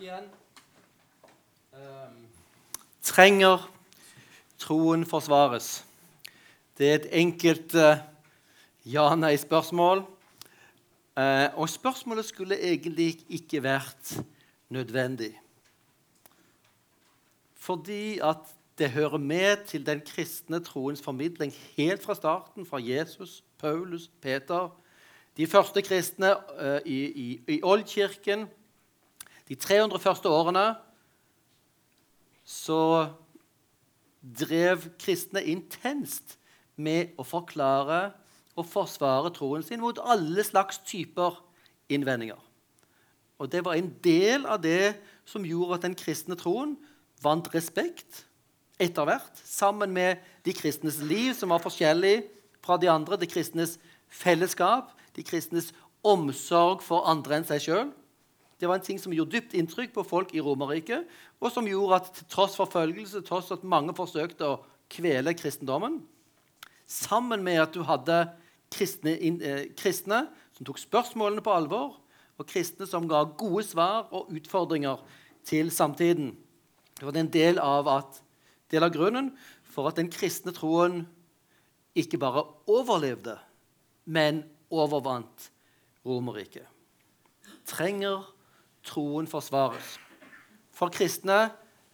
igjen. Um, trenger troen forsvares? Det er et enkelt uh, ja-nei-spørsmål. Uh, og spørsmålet skulle egentlig ikke vært nødvendig. Fordi at det hører med til den kristne troens formidling helt fra starten, fra Jesus, Paulus, Peter. De første kristne uh, i, i, i Oldkirken de 300 første årene så drev kristne intenst med å forklare og forsvare troen sin mot alle slags typer innvendinger. Og Det var en del av det som gjorde at den kristne troen vant respekt etter hvert, sammen med de kristnes liv, som var forskjellig fra de andre, de kristnes fellesskap, de kristnes omsorg for andre enn seg sjøl. Det var en ting som gjorde dypt inntrykk på folk i Romerriket, og som gjorde at til tross forfølgelse, tross at mange forsøkte å kvele kristendommen, sammen med at du hadde kristne, eh, kristne som tok spørsmålene på alvor, og kristne som ga gode svar og utfordringer til samtiden. Det var en del av, at, del av grunnen for at den kristne troen ikke bare overlevde, men overvant Romerriket. Trenger troen forsvares. For kristne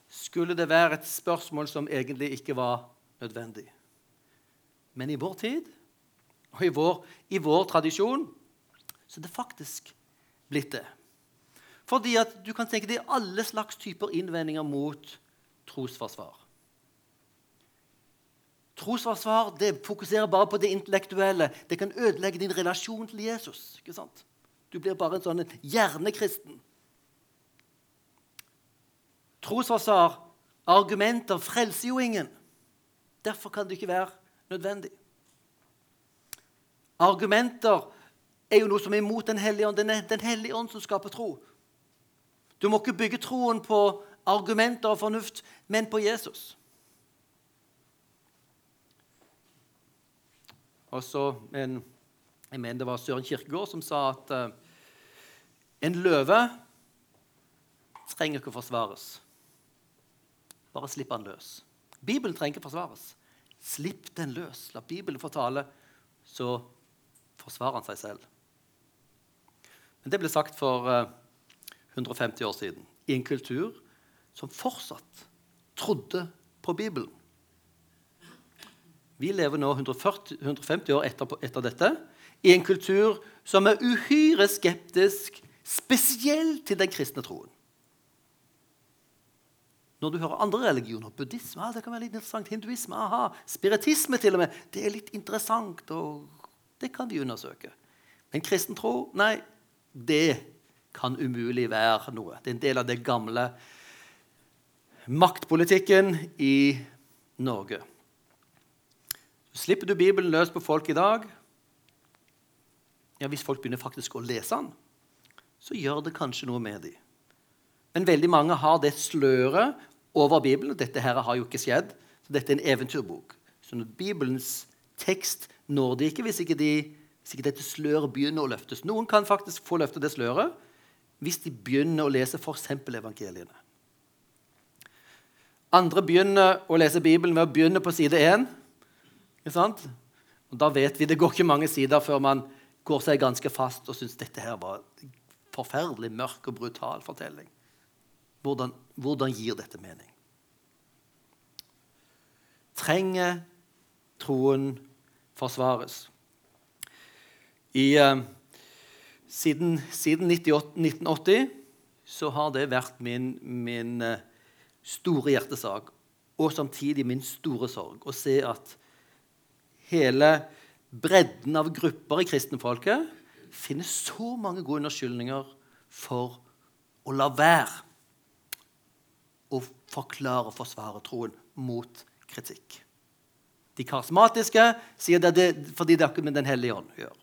skulle det være et spørsmål som egentlig ikke var nødvendig. Men i vår tid og i vår, i vår tradisjon så er det faktisk blitt det. Fordi at du kan tenke deg alle slags typer innvendinger mot trosforsvar. Trosforsvar det fokuserer bare på det intellektuelle. Det kan ødelegge din relasjon til Jesus. ikke sant? Du blir bare en sånn hjernekristen. Trosforsvar, argumenter, frelser jo ingen. Derfor kan det ikke være nødvendig. Argumenter er jo noe som er imot Den hellige ånd. Den, Den hellige ånd som skaper tro. Du må ikke bygge troen på argumenter og fornuft, men på Jesus. Og så en, Jeg mener det var Søren Kirkegård som sa at uh, en løve trenger ikke å forsvares. Bare slipp han løs. Bibelen trenger ikke forsvares. Slipp den løs. La Bibelen få tale, så forsvarer han seg selv. Men det ble sagt for 150 eh, år siden i en kultur som fortsatt trodde på Bibelen. Vi lever nå 140, 150 år etter, etter, dette i en kultur som er uhyre skeptisk, spesielt til den kristne troen. Når du hører andre religioner, buddhisme ah, det kan være litt interessant, hinduisme, aha, spiritisme til og med, det er litt interessant, og det kan vi undersøke. Men kristen tro, nei, det kan umulig være noe. Det er en del av det gamle maktpolitikken i Norge. Slipper du Bibelen løs på folk i dag. Ja, Hvis folk begynner faktisk å lese den, så gjør det kanskje noe med dem. Men veldig mange har det sløret over Bibelen. og Dette her har jo ikke skjedd. så Dette er en eventyrbok. Så Bibelens tekst når de ikke hvis ikke, de, hvis ikke dette sløret begynner å løftes. Noen kan faktisk få løftet det sløret hvis de begynner å lese f.eks. evangeliene. Andre begynner å lese Bibelen ved å begynne på side 1. Og da vet vi det går ikke mange sider før man går seg ganske fast og syns dette her var en forferdelig mørk og brutal fortelling. Hvordan, hvordan gir dette mening? Trenger troen forsvares? I, uh, siden, siden 1980 så har det vært min, min uh, store hjertesak og samtidig min store sorg å se at hele bredden av grupper i kristenfolket finner så mange gode unnskyldninger for å la være å forklare og forsvare troen mot kritikk. De karismatiske sier det, det fordi det har ikke med Den hellige ånd å gjøre.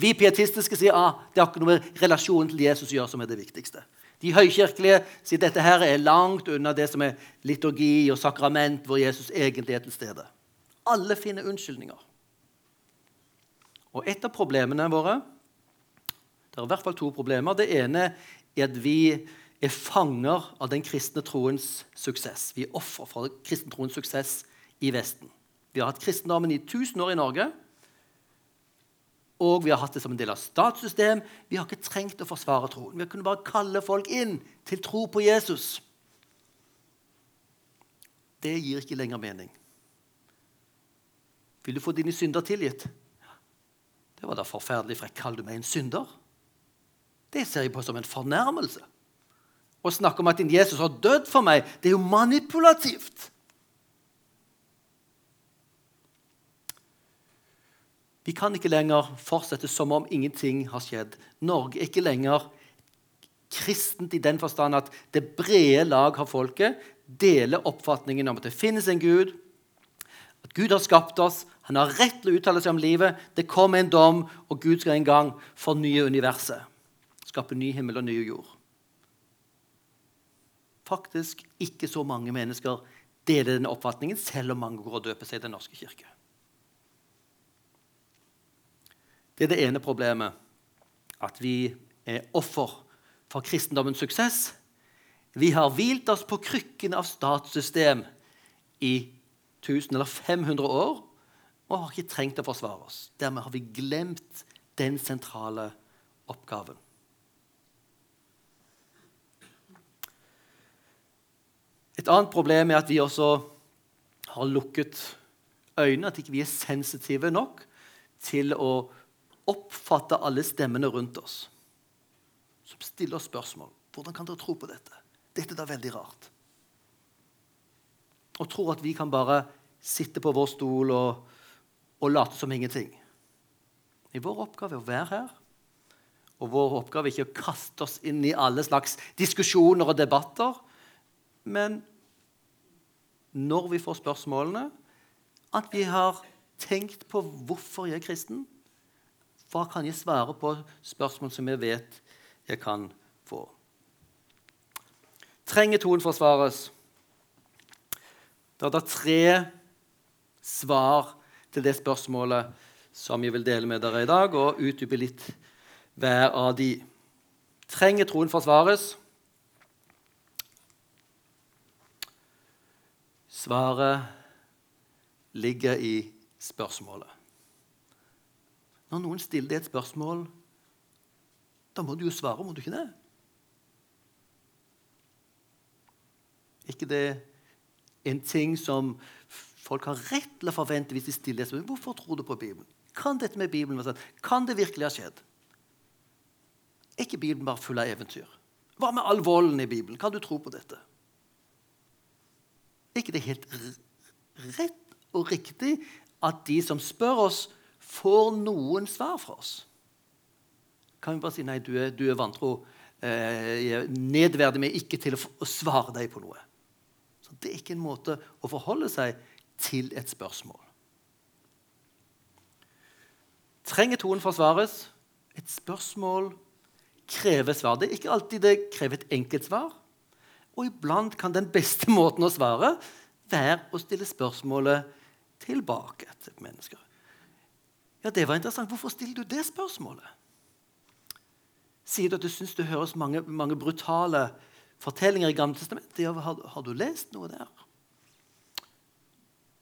Vi pietistiske sier ah, det har ikke noe med relasjonen til Jesus å gjøre som er det viktigste. De høykirkelige sier dette her er langt unna det som er liturgi og sakrament, hvor Jesus egentlig er til stede. Alle finner unnskyldninger. Og et av problemene våre Det er i hvert fall to problemer. Det ene er at vi er fanger av den kristne troens suksess. Vi er offer for den kristne troens suksess i Vesten. Vi har hatt kristendommen i 1000 år i Norge. Og vi har hatt det som en del av statssystem. Vi har ikke trengt å forsvare troen. Vi kunne bare kalle folk inn til tro på Jesus. Det gir ikke lenger mening. Vil du få dine synder tilgitt? Det var da forferdelig frekk. Kaller du meg en synder? Det ser jeg på som en fornærmelse. Å snakke om at din Jesus har dødd for meg, det er jo manipulativt. Vi kan ikke lenger fortsette som om ingenting har skjedd. Norge er ikke lenger kristent i den forstand at det brede lag av folket deler oppfatningen om at det finnes en Gud, at Gud har skapt oss, han har rett til å uttale seg om livet, det kommer en dom, og Gud skal en gang fornye universet. Skape ny himmel og ny jord. Faktisk ikke så mange mennesker deler denne oppfatningen, selv om mange går og døper seg i Den norske kirke. Det er det ene problemet. At vi er offer for kristendommens suksess. Vi har hvilt oss på krykken av statssystem i 1000 eller 500 år og har ikke trengt å forsvare oss. Dermed har vi glemt den sentrale oppgaven. Et annet problem er at vi også har lukket øynene, at ikke vi ikke er sensitive nok til å oppfatte alle stemmene rundt oss som stiller oss spørsmål. Hvordan kan dere tro på dette? Dette er da veldig rart. Og tror at vi kan bare sitte på vår stol og, og late som ingenting. I vår oppgave er å være her. Og vår oppgave er ikke å kaste oss inn i alle slags diskusjoner og debatter. Men når vi får spørsmålene, at vi har tenkt på hvorfor jeg er kristen. Hva kan jeg svare på spørsmål som jeg vet jeg kan få? Trenger troen forsvares? Det er da tre svar til det spørsmålet som jeg vil dele med dere i dag, og utdype litt hver av de. Trenger troen forsvares? Svaret ligger i spørsmålet. Når noen stiller deg et spørsmål, da må du jo svare, må du ikke det? ikke det en ting som folk har rett til å forvente hvis de stiller det spørsmålet? Hvorfor tror du på Bibelen? Kan dette med Bibelen være sant? Kan det virkelig ha skjedd? Er ikke Bibelen bare full av eventyr? Hva med all volden i Bibelen? Kan du tro på dette? Er ikke det helt rett og riktig at de som spør oss, får noen svar fra oss. Kan vi bare si nei, du er, du er vantro. Eh, jeg nedverder meg ikke til å, svare deg på noe. Så Det er ikke en måte å forholde seg til et spørsmål. Trenger toen forsvares? Et spørsmål krever svar. Det er ikke alltid det krever et enkelt svar. Og iblant kan den beste måten å svare være å stille spørsmålet tilbake til mennesker. Ja, det var interessant. Hvorfor stiller du det spørsmålet? Sier du at du syns det høres mange, mange brutale fortellinger i Gamle testamentet? Ja, har, har, du lest noe der?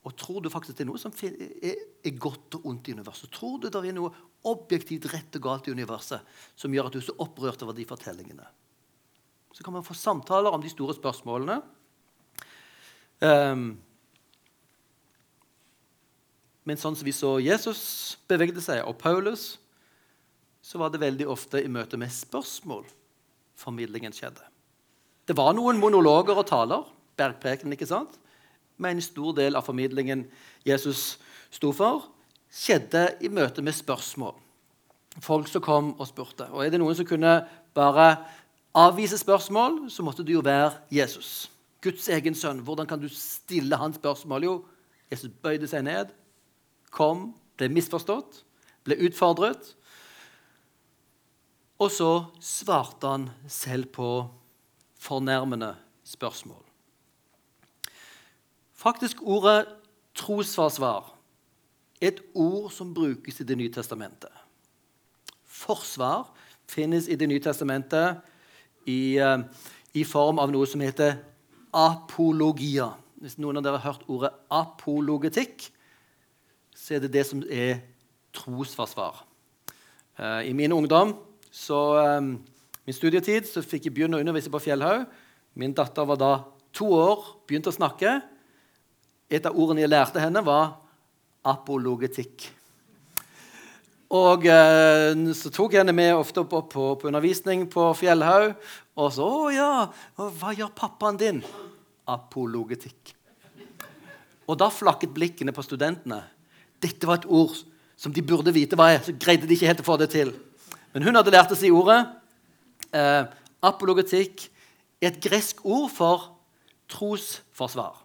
Og tror du faktisk det er noe som er, er godt og ondt i universet? Tror du det er noe objektivt rett og galt i universet som gjør at du er så opprørt over de fortellingene? Så kan man få samtaler om de store spørsmålene. Um, men sånn som vi så Jesus bevegde seg, og Paulus, så var det veldig ofte i møte med spørsmål formidlingen skjedde. Det var noen monologer og taler, bergpreken, ikke sant? men en stor del av formidlingen Jesus sto for, skjedde i møte med spørsmål. Folk som kom og spurte. Og er det noen som kunne bare avvise spørsmål, så måtte det jo være Jesus. Guds egen sønn. Hvordan kan du stille hans spørsmål? Jo, Jesus bøyde seg ned, kom, ble misforstått, ble utfordret. Og så svarte han selv på fornærmende spørsmål. Faktisk ordet trosforsvar er et ord som brukes i Det nye testamentet. Forsvar finnes i Det nye testamentet i uh, i form av noe som heter apologia. Hvis noen av dere har hørt ordet apologetikk, så er det det som er trosforsvar. Eh, I min ungdom, så, eh, min studietid, så fikk jeg begynne å undervise på Fjellhaug. Min datter var da to år, begynte å snakke. Et av ordene jeg lærte henne, var apologetikk. Og eh, så tok jeg henne med ofte opp på, på undervisning på Fjellhaug. Og så 'Å ja, hva gjør pappaen din?' Apologetikk. Og da flakket blikkene på studentene. Dette var et ord som de burde vite hva er. Så greide de ikke helt å få det til. Men hun hadde lært å si ordet. Eh, apologetikk er et gresk ord for trosforsvar.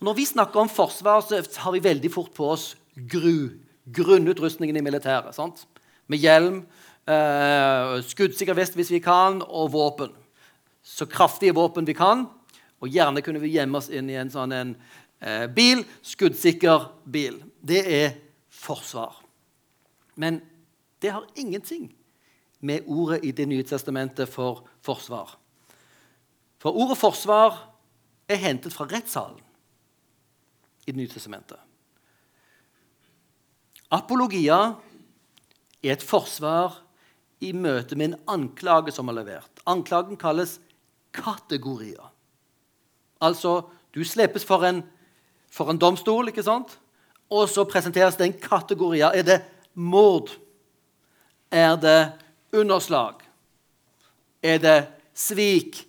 Og når vi snakker om forsvar, så har vi veldig fort på oss gru grunnutrustningen i militæret. Sant? Med hjelm, eh, skuddsikker vest hvis vi kan, og våpen. Så kraftige våpen vi kan. Og gjerne kunne vi gjemme oss inn i en sånn en, eh, bil. Skuddsikker bil. Det er forsvar. Men det har ingenting med ordet i Det nye testamentet for forsvar. For ordet forsvar er hentet fra rettssalen i Det nye testamentet. Apologia er et forsvar i møte med en anklage som er levert. Anklagen kalles kategorier. Altså, du slepes for en, for en domstol, ikke sant? og så presenteres det en kategori. Er det mord? Er det underslag? Er det svik?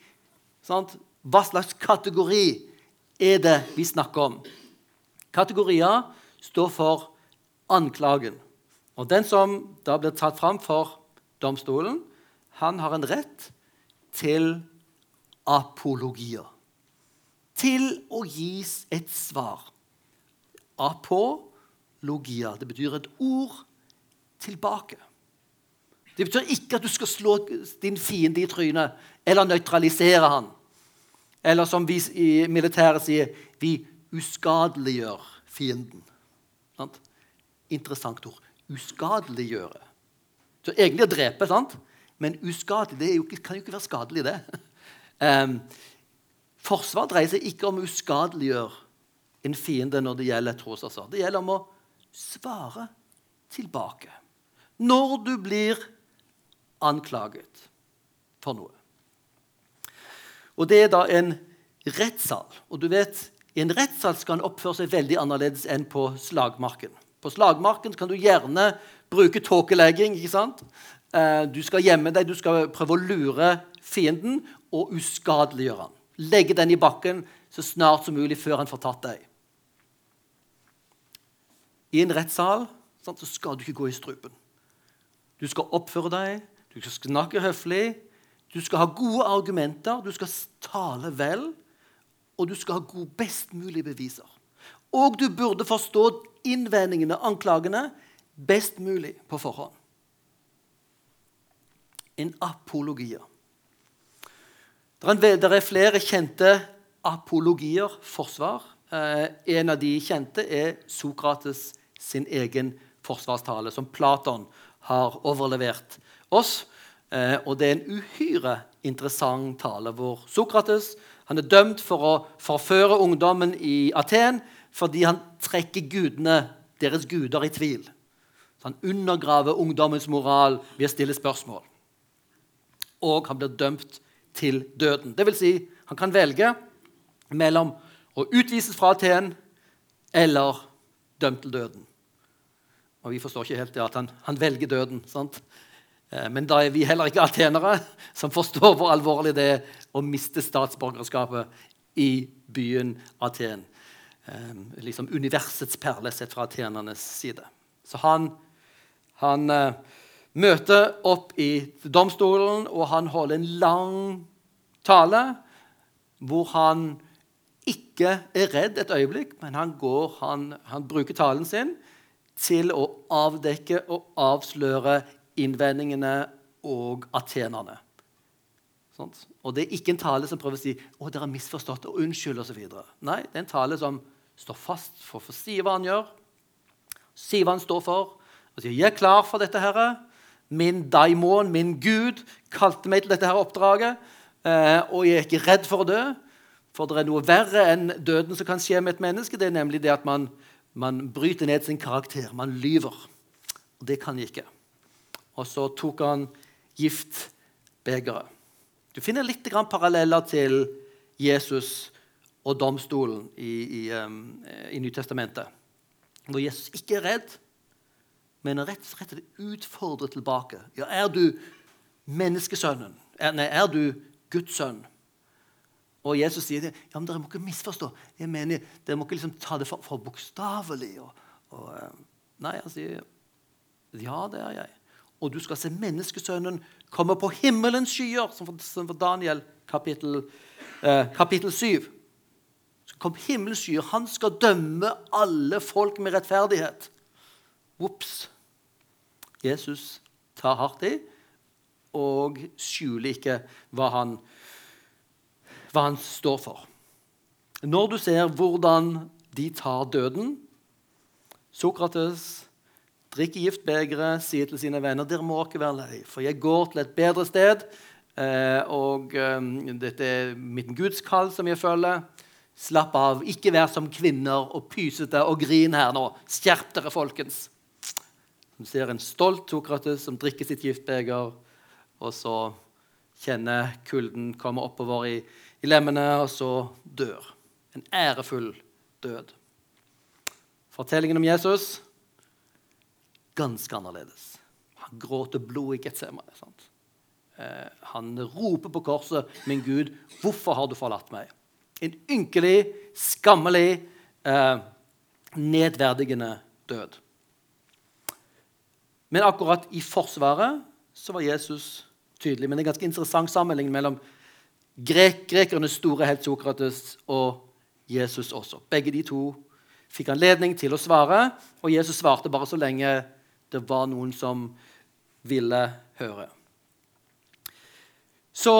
Sant? Hva slags kategori er det vi snakker om? Kategorier står for anklagen. Og den som da blir tatt fram for domstolen, han har en rett til apologier. Til å gis et svar. Apologia. Det betyr et ord tilbake. Det betyr ikke at du skal slå din fiende i trynet eller nøytralisere han. Eller som vi i militæret sier vi uskadeliggjør fienden. Sant? interessant ord. Uskadeliggjøre. Så egentlig å drepe, sant? men uskadelig det jo, kan jo ikke være skadelig, det. Um, forsvar dreier seg ikke om å uskadeliggjøre en fiende når det gjelder trosforsvar. Det gjelder om å svare tilbake når du blir anklaget for noe. Og det er da en rettssal. Og du vet, I en rettssal skal en oppføre seg veldig annerledes enn på slagmarken. På slagmarken kan du gjerne bruke tåkelegging. ikke sant? Eh, du skal gjemme deg, du skal prøve å lure fienden og uskadeliggjøre han. Legge den i bakken så snart som mulig før han får tatt deg. I en rettssal så skal du ikke gå i strupen. Du skal oppføre deg, du skal snakke høflig, du skal ha gode argumenter, du skal tale vel, og du skal ha gode, best mulige beviser. Og du burde forstå innvendingene, anklagene, best mulig på forhånd. En apologia. Det er, flere kjente apologier, forsvar. Eh, en av de kjente er Sokrates sin egen forsvarstale, som Platon har overlevert oss. Eh, og det er en uhyre interessant tale hvor Sokrates han er dømt for å forføre ungdommen i Aten fordi han trekker gudene, deres guder, i tvil. Så han undergraver ungdommens moral ved å stille spørsmål. Og han blir dømt til døden. Det vil si, han kan velge mellom å utvises fra Aten eller dømt til døden. Og Vi forstår ikke helt det at han, han velger døden. sant? Eh, men da er vi heller ikke atenere som forstår hvor alvorlig det er å miste statsborgerskapet i byen Aten liksom universets perle sett fra atenernes side. Så han, han eh, møter opp i domstolen, og han holder en lang tale hvor han ikke er redd et øyeblikk, men han, går, han, han bruker talen sin til å avdekke og avsløre innvendingene og atenerne. Og det er ikke en tale som prøver å si å, dere har misforstått og unnskyld osv. Nei, det er en tale som står fast for å si hva han gjør, si hva han står for. og sier, 'Jeg er klar for dette, Herre. Min daimon, min Gud, kalte meg til dette her oppdraget.' eh, og jeg er ikke redd for å dø. For det er noe verre enn døden som kan skje med et menneske. Det er nemlig det at man, man bryter ned sin karakter. Man lyver. Og det kan jeg ikke. Og så tok han giftbegeret. Du finner litt paralleller til Jesus og domstolen i, i, um, i Nytestamentet. Hvor Jesus ikke er redd, men rett og slett utfordrer tilbake. Ja, er du menneskesønnen? Er, nei, er du Guds sønn? Og Jesus sier det. Ja, men dere må ikke misforstå. Jeg mener, Dere må ikke liksom ta det for, for bokstavelig. Og, og, nei, han sier ja, det er jeg. Og du skal se menneskesønnen komme på himmelens skyer, som for, Daniel kapittel, eh, kapittel 7. Kom himmelskyer. Han skal dømme alle folk med rettferdighet. Ops. Jesus tar hardt i og skjuler ikke hva han, hva han står for. Når du ser hvordan de tar døden Sokrates drikker giftbegeret, sier til sine venner dere må ikke være lei, for jeg går til et bedre sted. Eh, og eh, dette er mitt gudskall som jeg følger. Slapp av. Ikke vær som kvinner og pysete og grin her nå. Skjerp dere, folkens. Du ser en stolt Sokrates som drikker sitt giftbeger, og så kjenner kulden komme oppover i, i lemmene, og så dør. En ærefull død. Fortellingen om Jesus ganske annerledes. Han gråter blod i Getsemane. Eh, han roper på korset, 'Min Gud, hvorfor har du forlatt meg?' En ynkelig, skammelig, eh, nedverdigende død. Men akkurat i Forsvaret så var Jesus tydelig. Men det er en ganske interessant sammenligning mellom grek grekernes store helt Sokrates og Jesus også. Begge de to fikk anledning til å svare, og Jesus svarte bare så lenge det var noen som ville høre. Så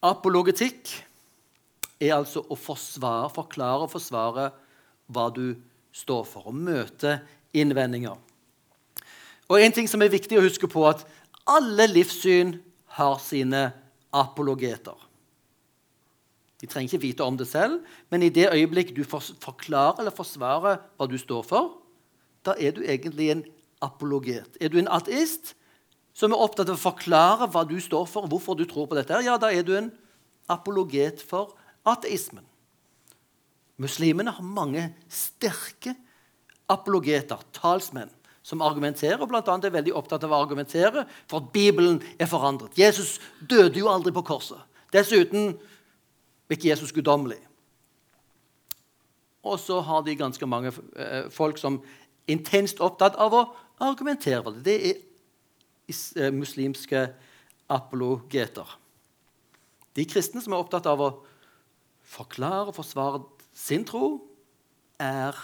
apologetikk er altså å forsvare, forklare og forsvare hva du står for, og møte innvendinger. Og En ting som er viktig å huske på, at alle livssyn har sine apologeter. De trenger ikke vite om det selv, men i det øyeblikk du forklarer eller forsvarer hva du står for, da er du egentlig en apologet. Er du en ateist som er opptatt av å forklare hva du står for, hvorfor du tror på dette, ja, da er du en apologet for ateismen. Muslimene har mange sterke apologeter, talsmenn, som argumenterer, og annet er veldig opptatt av å argumentere for at Bibelen er forandret. Jesus døde jo aldri på korset. Dessuten er ikke Jesus guddommelig. Og så har de ganske mange eh, folk som er intenst opptatt av å argumentere for det. Det er eh, muslimske apologeter. De kristne som er opptatt av å forklare og forsvare sin tro, er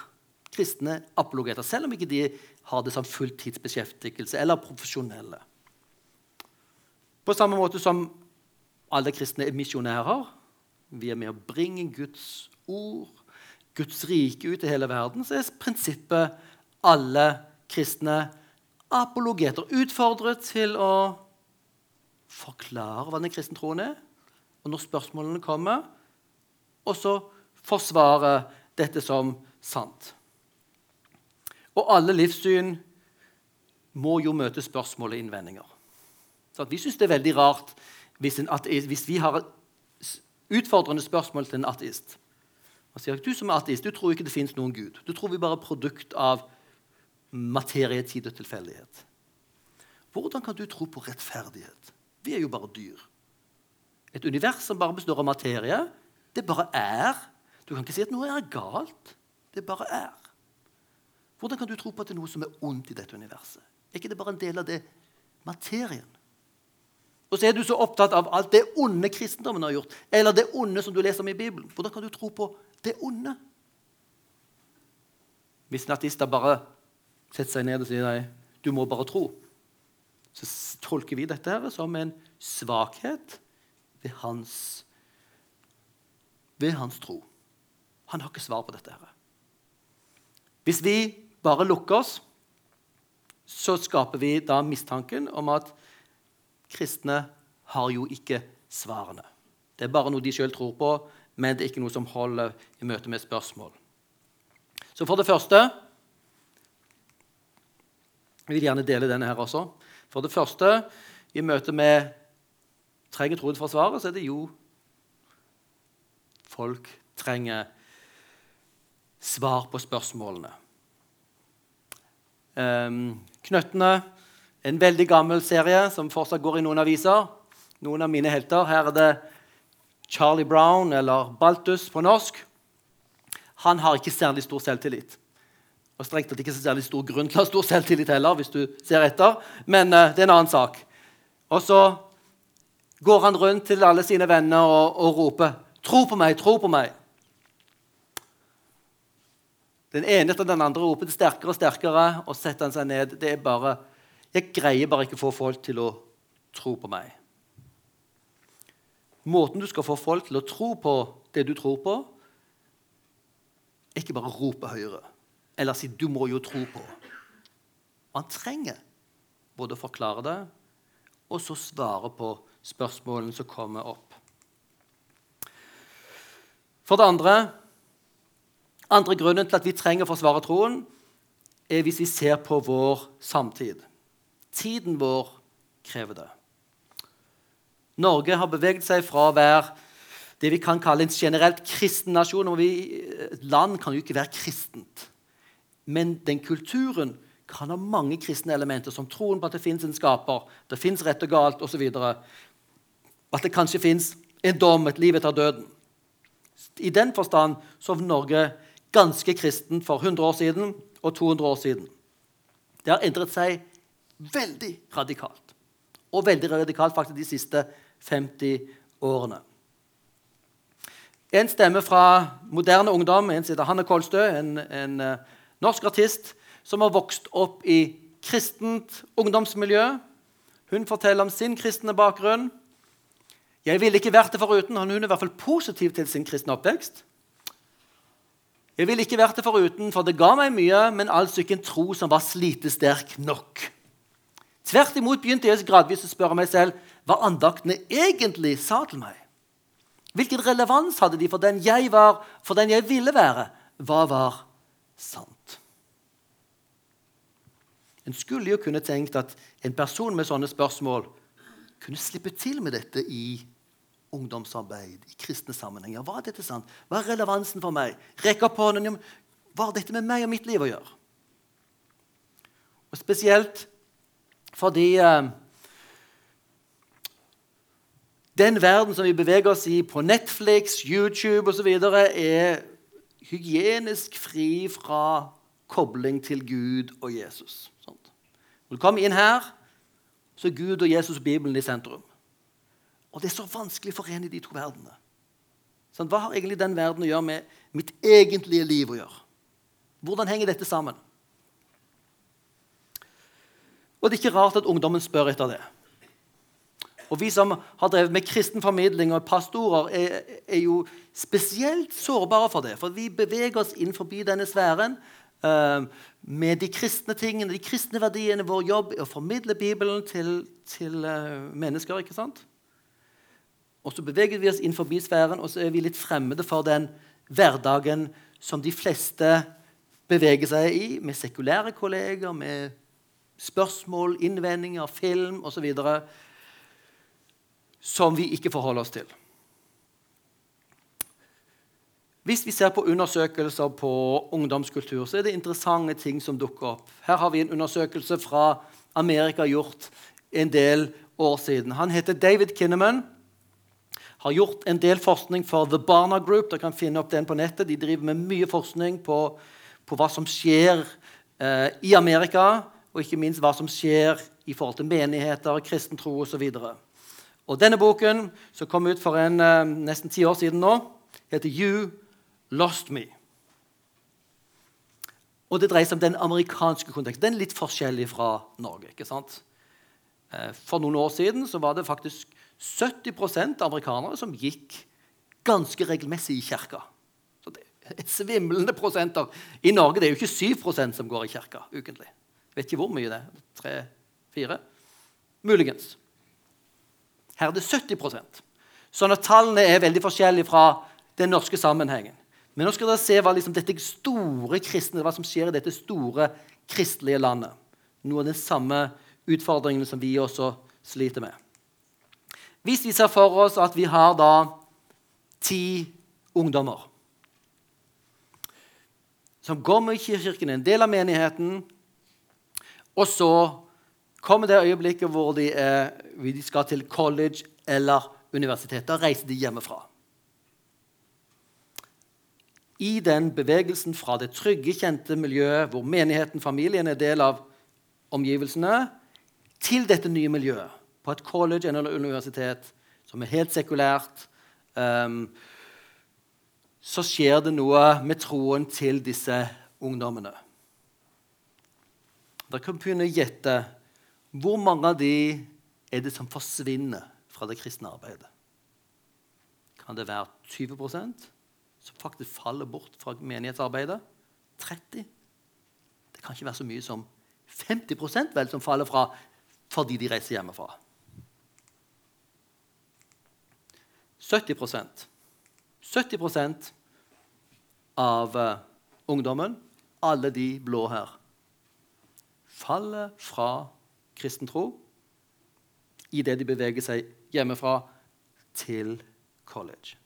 kristne apologeter, selv om ikke de har det som fulltidsbeskjeftigelse eller profesjonelle. På samme måte som alle kristne er misjonærer. Vi er med å bringe Guds ord, Guds rike, ut i hele verden. Så er prinsippet alle kristne apologeter utfordret til å forklare hva den kristne troen er, og når spørsmålene kommer, og så forsvare dette som sant. Og alle livssyn må jo møte spørsmål og innvendinger. Så vi syns det er veldig rart hvis, ateist, hvis, vi har utfordrende spørsmål til en ateist. Han sier, du som er ateist, du tror ikke det fins noen Gud. Du tror vi bare er produkt av materie, tid og tilfeldighet. Hvordan kan du tro på rettferdighet? Vi er jo bare dyr. Et univers som bare består av materie, det bare er. Du kan ikke si at noe er galt. Det bare er. Hvordan kan du tro på at det er noe som er ondt i dette universet? Er ikke det bare en del av det materien? Og så er du så opptatt av alt det onde kristendommen har gjort, eller det onde som du leser om i Bibelen. Hvordan kan du tro på det onde? Hvis natister bare setter seg ned og sier nei, du må bare tro, så tolker vi dette her som en svakhet ved hans, ved hans tro. Han har ikke svar på dette. her. Hvis vi bare lukker oss, så skaper vi da mistanken om at kristne har jo ikke svarene. Det er bare noe de sjøl tror på, men det er ikke noe som holder i møte med spørsmål. Så for det første Jeg vil gjerne dele denne her også. For det første, i møte med trenger troen for svaret, så er det jo folk trenger svar på spørsmålene. Um, Knøttene, en veldig gammel serie som fortsatt går i noen aviser. Noen av mine helter. Her er det Charlie Brown, eller Baltus på norsk. Han har ikke særlig stor selvtillit. Og strengt tatt ikke så særlig stor grunn til å ha stor selvtillit heller, hvis du ser etter. Men uh, det er en annen sak. Og så går han rundt til alle sine venner og, og roper 'Tro på meg, tro på meg'. Den ene etter den andre roper det sterkere og sterkere, og setter han seg ned. Det er bare, Jeg greier bare ikke å få folk til å tro på meg. Måten du skal få folk til å tro på det du tror på, er ikke bare rope høyere eller si 'du må jo tro på'. Man trenger både å forklare det og så svare på spørsmålene som kommer opp. For det andre andre grunnen til at vi trenger å forsvare troen, er hvis vi ser på vår samtid. Tiden vår krever det. Norge har beveget seg fra å være det vi kan kalle en generelt kristen nasjon. og land kan jo ikke være kristent. Men den kulturen kan ha mange kristne elementer, som troen på at det fins en skaper, det fins rett og galt osv. At det kanskje fins en dom, et liv etter døden. I den forstand så var Norge ganske kristen for 100 år siden og 200 år siden. Det har endret seg veldig radikalt. Og veldig radikalt faktisk de siste 50 årene. En stemme fra moderne ungdom, en heter Hanne Kolstø, en, en uh, norsk artist som har vokst opp i kristent ungdomsmiljø. Hun forteller om sin kristne bakgrunn. Jeg ville ikke vært det foruten. Hun er i hvert fall positiv til sin kristne oppvekst. Jeg ville ikke vært det foruten, for det ga meg mye, men altså ikke en tro som var slitesterk nok. Tvert imot begynte jeg gradvis å spørre meg selv hva andaktene egentlig sa til meg. Hvilken relevans hadde de for den jeg var, for den jeg ville være? Hva var sant? En skulle jo kunne tenkt at en person med sånne spørsmål kunne slippe til med dette i ungdomsarbeid, i kristne sammenhenger. Hva er dette sant? Hva er relevansen for meg? Rekk opp hånden. Hva har dette med meg og mitt liv å gjøre? Og Spesielt fordi eh, den verden som vi beveger oss i på Netflix, YouTube osv., er hygienisk fri fra kobling til Gud og Jesus. Når du kommer inn her, så er Gud og Jesus og Bibelen i sentrum. Og det er så vanskelig å forene de to verdenene. Sånn, hva har egentlig den verden å gjøre med mitt egentlige liv å gjøre? Hvordan henger dette sammen? Og det er ikke rart at ungdommen spør etter det. Og Vi som har drevet med kristen formidling og pastorer, er, er, jo spesielt sårbare for det. For vi beveger oss inn forbi denne sfæren uh, med de kristne tingene, de kristne verdiene. Vår jobb er å formidle Bibelen til, til uh, mennesker. ikke sant? Og så beveger vi oss inn forbi sfæren, og så er vi litt fremmede for den hverdagen som de fleste beveger seg i, med sekulære kolleger, med spørsmål, innvendinger, film osv. som vi ikke forholder oss til. Hvis vi ser på undersøkelser på ungdomskultur, så er det interessante ting som dukker opp. Her har vi en undersøkelse fra Amerika gjort en del år siden. Han heter David Kinneman har gjort en del forskning for The Barna Group. Dere kan finne opp den på nettet. De driver med mye forskning på, på hva som skjer eh, i Amerika, og ikke minst hva som skjer i forhold til menigheter, kristen tro osv. Og denne boken, som kom ut for en, eh, nesten ti år siden nå, heter You Lost Me. Og det dreier seg om den amerikanske konteksten. Den er litt forskjellig fra Norge. ikke sant? Eh, for noen år siden så var det faktisk 70% amerikanere som gikk ganske regelmessig i kirka. Så det er Svimlende prosenter. I Norge det er jo ikke 7% som går i kirka ukentlig. Vet ikke hvor mye det er. Tre-fire? Muligens. Her er det 70% Sånn at tallene er veldig forskjellige fra den norske sammenhengen. Men nå skal dere se hva liksom store kristne, hva som skjer i dette store kristelige landet. Noe av de samme utfordringene som vi også sliter med. Hvis vi ser for oss at vi har da ti ungdommer som går med i kirken, en del av menigheten, og så kommer det øyeblikket hvor de, er, de skal til college eller universitet. Da reiser de hjemmefra. I den bevegelsen fra det trygge, kjente miljøet hvor menigheten, familien, er del av omgivelsene, til dette nye miljøet på et college eller universitet som er helt sekulært, um, så skjer det noe med troen til disse ungdommene. Dere kan begynne å gjette hvor mange av de er det som forsvinner fra det kristne arbeidet. Kan det være 20% som faktisk faller bort fra menighetsarbeidet? 30 Det kan ikke være så mye som 50% vel som faller fra fordi de reiser hjemmefra. 70% 70% av uh, ungdommen, alle de blå her, faller fra kristen tro idet de beveger seg hjemmefra til college.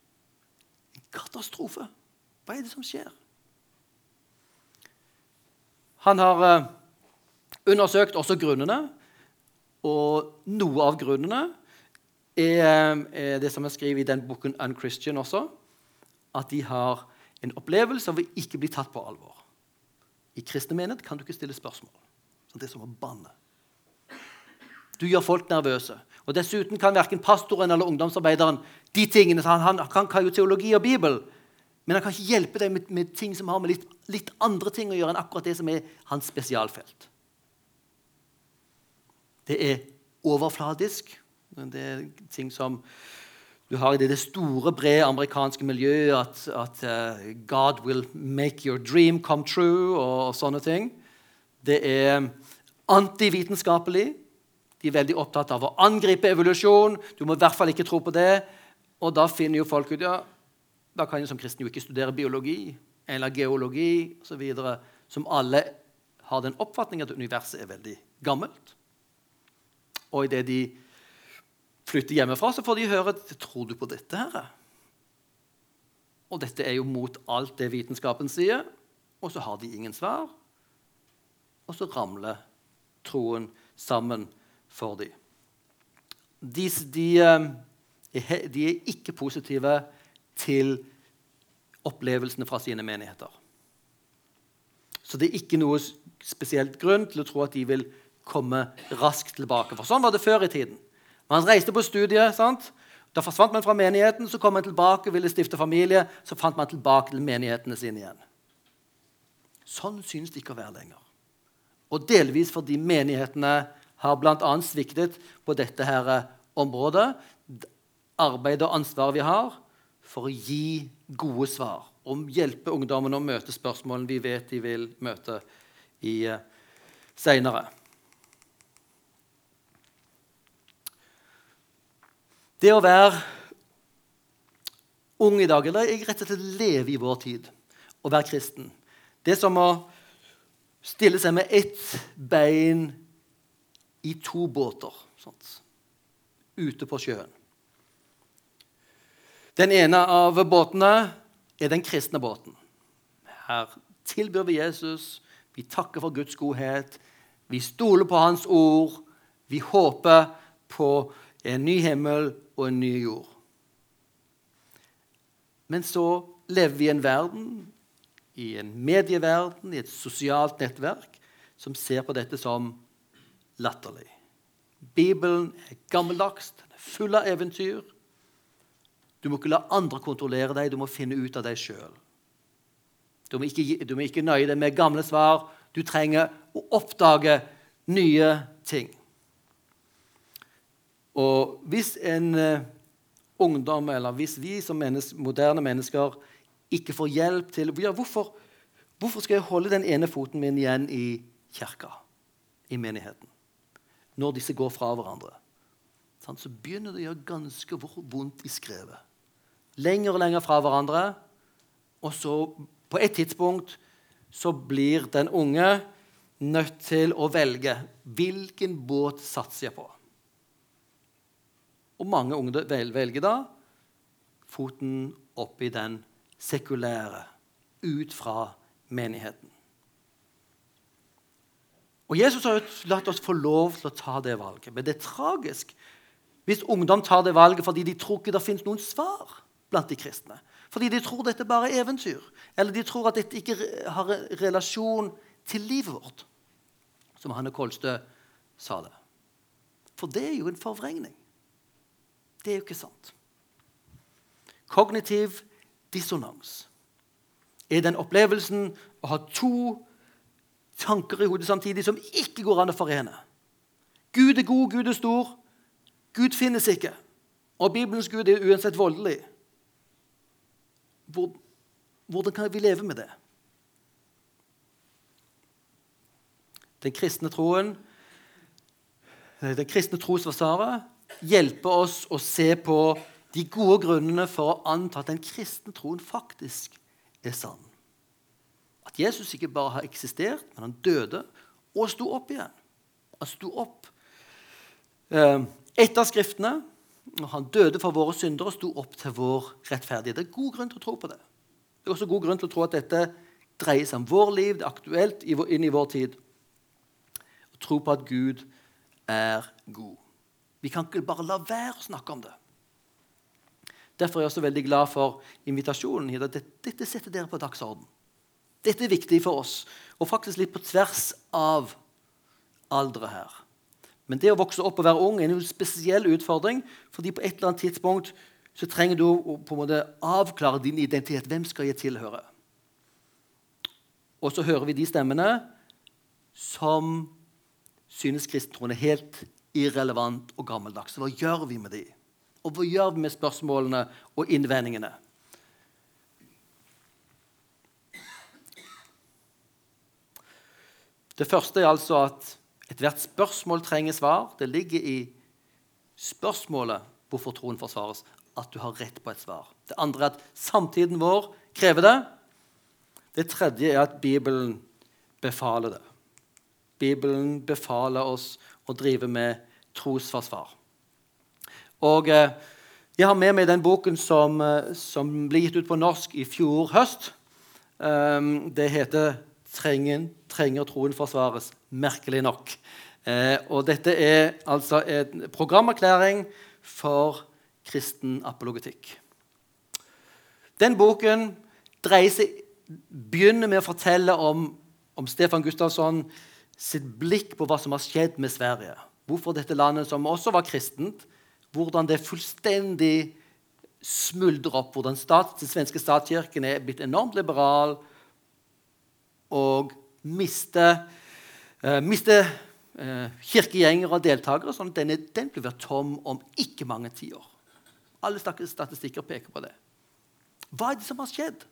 En katastrofe. Hva er det som skjer? Han har uh, undersøkt også grunnene, og noe av grunnene er, er det som jeg skriver i den boken Unchristian også, at de har en opplevelse av å ikke bli tatt på alvor. I kristne menighet kan du ikke stille spørsmål. Så det er som å banne. Du gjør folk nervøse. Og Dessuten kan verken pastoren eller ungdomsarbeideren de tingene, han, han, han, kan jo teologi og Bibel, men han kan ikke hjelpe deg med, med ting som har med litt, litt, andre ting å gjøre enn akkurat det som er hans spesialfelt. Det er overfladisk. Det er ting som du har i det, store, brede amerikanske miljøet at, at uh, God will make your dream come true og, og sånne ting. Det er antivitenskapelig. De er veldig opptatt av å angripe evolusjon. Du må i hvert fall ikke tro på det. Og da finner jo folk ut ja, da kan jo som kristen jo ikke studere biologi eller geologi osv. Som alle har den oppfatning at universet er veldig gammelt. Og idet de flytter hjemmefra, så får de høre Tror du på dette? her? Og dette er jo mot alt det vitenskapen sier. Og så har de ingen svar. Og så ramler troen sammen for dem. De, de, eh, de er ikke positive til opplevelsene fra sine menigheter. Så det er ikke noe spesielt grunn til å tro at de vil komme raskt tilbake. For sånn var det før i tiden. Man reiste på studiet. sant? Da forsvant man fra menigheten, så kom man tilbake og ville stifte familie. Så fant man tilbake til menighetene sine igjen. Sånn synes det ikke å være lenger. Og delvis fordi menighetene har bl.a. sviktet på dette her området. Arbeidet og ansvaret vi har for å gi gode svar. Om hjelpe ungdommene å møte spørsmålene vi vet de vil møte i uh, seinere. Det å være ung i dag, eller rett og slett leve i vår tid, og være kristen, det er som å stille seg med ett bein i to båter sånt, ute på sjøen. Den ene av båtene er den kristne båten. Her tilbyr vi Jesus, vi takker for Guds godhet, vi stoler på Hans ord, vi håper på en ny himmel og en ny jord. Men så lever vi i en verden, i en medieverden, i et sosialt nettverk, som ser på dette som latterlig. Bibelen er gammeldags, den er full av eventyr. Du må ikke la andre kontrollere deg, du må finne ut av deg sjøl. Du, du, må ikke nøye deg med gamle svar. Du trenger å oppdage nye ting. Og hvis en uh, ungdom, eller hvis vi som menneske, moderne mennesker ikke får hjelp til ja, hvorfor, hvorfor, skal jeg holde den ene foten min igjen i kirka, i menigheten, når disse går fra hverandre? så begynner det å gjøre ganske vondt i skrevet. Lenger og lenger fra hverandre. Og så, på et tidspunkt, så blir den unge nødt til å velge hvilken båt satser jeg på. Og mange unge velger da foten oppi den sekulære, ut fra menigheten. Og Jesus har jo latt oss få lov til å ta det valget. Men det er tragisk hvis ungdom tar det valget fordi de tror ikke det finnes noen svar blant de kristne. Fordi de tror dette bare er eventyr. Eller de tror at dette ikke har relasjon til livet vårt. Som Hanne Kolstø sa det. For det er jo en forvrengning. Det er jo ikke sant. Kognitiv dissonans er den opplevelsen å ha to tanker i hodet samtidig som ikke går an å forene. Gud er god, Gud er stor. Gud finnes ikke. Og Bibelens Gud er uansett voldelig. Hvordan kan vi leve med det? Den kristne troen, den kristne trosforsvaret hjelper oss å se på de gode grunnene for å anta at den kristne troen faktisk er sann. At Jesus ikke bare har eksistert, men han døde og sto opp igjen. Han sto opp eh, etter Skriftene. Han døde for våre syndere og sto opp til vår rettferdighet. Det er god grunn til å tro på det. Det er også god grunn til å tro at dette dreier seg om vår liv, det er aktuelt inn i vår tid. Å tro på at Gud er god. Vi kan ikke bare la være å snakke om det. Derfor er jeg også veldig glad for invitasjonen. Dette setter dere på dagsorden. Dette er viktig for oss, og faktisk litt på tvers av aldre her. Men det å vokse opp og være ung er en spesiell utfordring, fordi på et eller annet tidspunkt så trenger du å på en måte avklare din identitet. Hvem skal jeg tilhøre? Og så hører vi de stemmene som synes kristentroen er helt irrelevant og gammeldags. Hva gjør vi med de? Og hva gjør vi med spørsmålene og innvendingene? Det første er altså at ethvert spørsmål trenger svar. Det ligger i spørsmålet hvorfor troen forsvares, at du har rett på et svar. Det andre er at samtiden vår krever det. Det tredje er at Bibelen befaler det. Bibelen befaler oss å drive med trosforsvar. Og eh, jeg har med meg den boken som, eh, som ble gitt ut på norsk i fjor høst. Um, det heter trenger, trenger troen forsvares, merkelig nok. Eh, og dette er altså en programerklæring for kristen apologetikk. Den boken seg, begynner med å fortelle om, om Stefan Gustavsson sitt blikk på hva som har skjedd med Sverige. Hvorfor dette landet, som også var kristent, hvordan det fullstendig smuldrer opp. Hvordan stat, den svenske statskirken er blitt enormt liberal og mister, uh, miste uh, kirkegjengere og deltakere. sånn at denne, den blir tom om ikke mange tiår. Alle statistikker peker på det. Hva er det som har skjedd?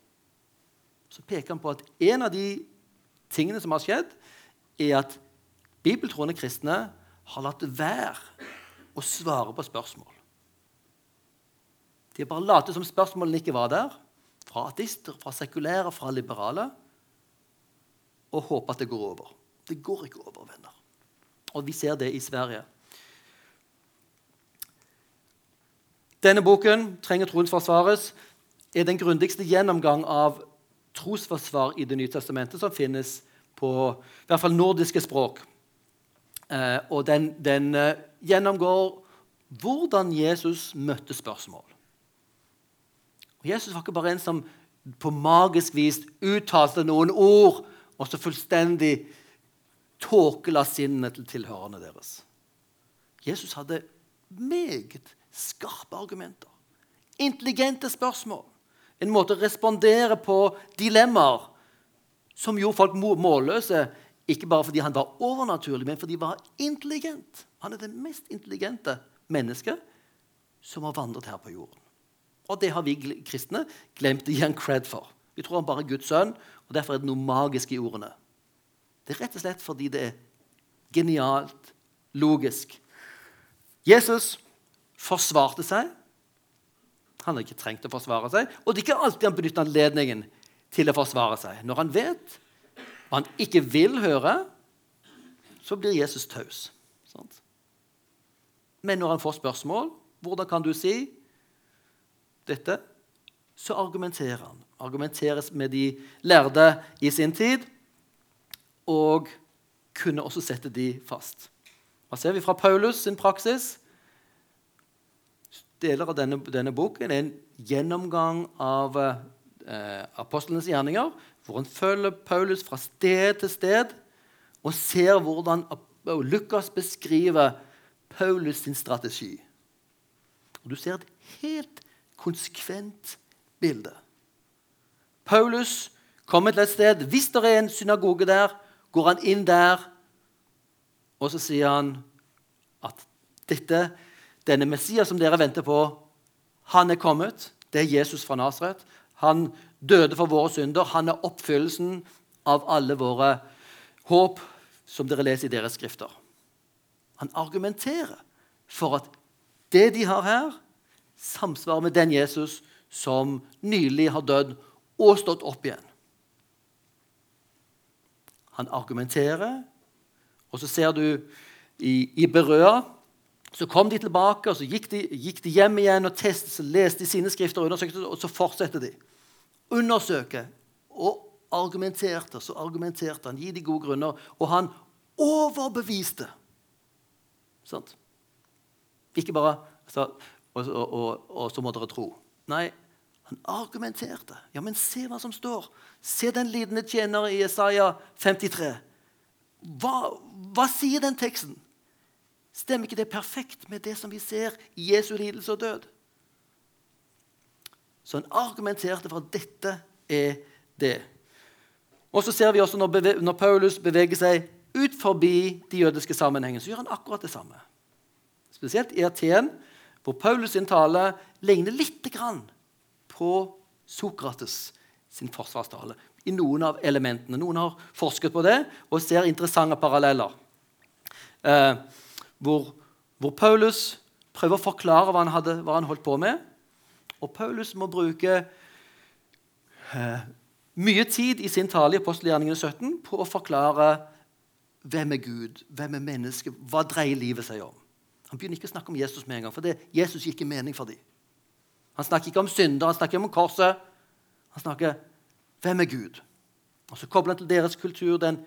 Så peker han på at en av de tingene som har skjedd, er at bibeltroende kristne har latt være å svare på spørsmål. De har bare latt som spørsmålene ikke var der. Fra ateister, fra sekulære, fra liberale og håpe at det går over. Det går ikke over, venner. Og vi ser det i Sverige. Denne boken, 'Trenger troens forsvares', er den grundigste gjennomgang av trosforsvar i Det nye testamentet som finnes på i hvert fall nordiske språk. Eh, og den, den eh, gjennomgår hvordan Jesus møtte spørsmål. Og Jesus var ikke bare en som på magisk vis uttalte noen ord og så fullstendig tåkela sinnet til tilhørerne deres. Jesus hadde meget skarpe argumenter. Intelligente spørsmål. En måte å respondere på dilemmaer som gjorde folk målløse. Ikke bare fordi han var overnaturlig, men fordi han var intelligent. Han er det mest intelligente mennesket som har vandret her på jorden. Og det har vi kristne glemt å gi han cred for. Vi tror han bare er Guds sønn, og Derfor er det noe magisk i ordene. Det er rett og slett fordi det er genialt, logisk. Jesus forsvarte seg. Han har ikke trengt å forsvare seg, og det er ikke alltid han benytter anledningen til å forsvare seg. Når han vet hva han ikke vil høre, så blir Jesus taus. Sant? Men når han får spørsmål, hvordan kan du si dette? Så argumenterer han. Argumenteres med de lærde i sin tid, og kunne også sette de fast. Hva ser vi fra Paulus sin praksis? Deler av denne, denne boken er en gjennomgang av eh, apostlenes gjerninger, hvor han følger Paulus fra sted til sted og ser hvordan Lukas beskriver Paulus sin strategi. Og Du ser et helt konsekvent bilde. Paulus kommer til et sted. Hvis det er en synagoge der, går han inn der, og så sier han at dette, denne Messias som dere venter på, han er kommet. Det er Jesus fra Nasaret. Han døde for våre synder. Han er oppfyllelsen av alle våre håp, som dere leser i deres skrifter. Han argumenterer for at det de har her, samsvarer med den Jesus som nylig har dødd og stått opp igjen. Han argumenterer, og så ser du i, i Berøa så kom de tilbake, og så gikk de, gikk de hjem igjen og testet, så leste de sine skrifter, og undersøkte, og så fortsetter de. Undersøke. Og argumenterte, så argumenterte han. Gi de gode grunner. Og han overbeviste. Sant? Ikke bare så, og, og, og, og så må dere tro. Nei, han argumenterte. Ja, men se hva som står. Se den lidende tjener i Isaiah 53. Hva, hva sier den teksten? Stemmer ikke det perfekt med det som vi ser i Jesu lidelse og død? Så han argumenterte for at dette er det. Og så ser vi også når, når Paulus beveger seg ut forbi de jødiske sammenhengene, så gjør han akkurat det samme. Spesielt i Aten, hvor Paulus sin tale ligner litt på Sokrates sin forsvarstale i noen av elementene. Noen har forsket på det og ser interessante paralleller. Eh, hvor, hvor, Paulus prøver å forklare hva han, hadde, hva han, holdt på med. Og Paulus må bruke eh, mye tid i sin tale i apostelgjerningene 17 på å forklare hvem er Gud, hvem er mennesket, hva dreier livet seg om. Han begynner ikke å snakke om Jesus med en gang, for det, Jesus gir ikke mening for dem. Han snakker ikke om synder, han snakker om korset. Han snakker hvem er Gud? Og Så kobler han til deres kultur den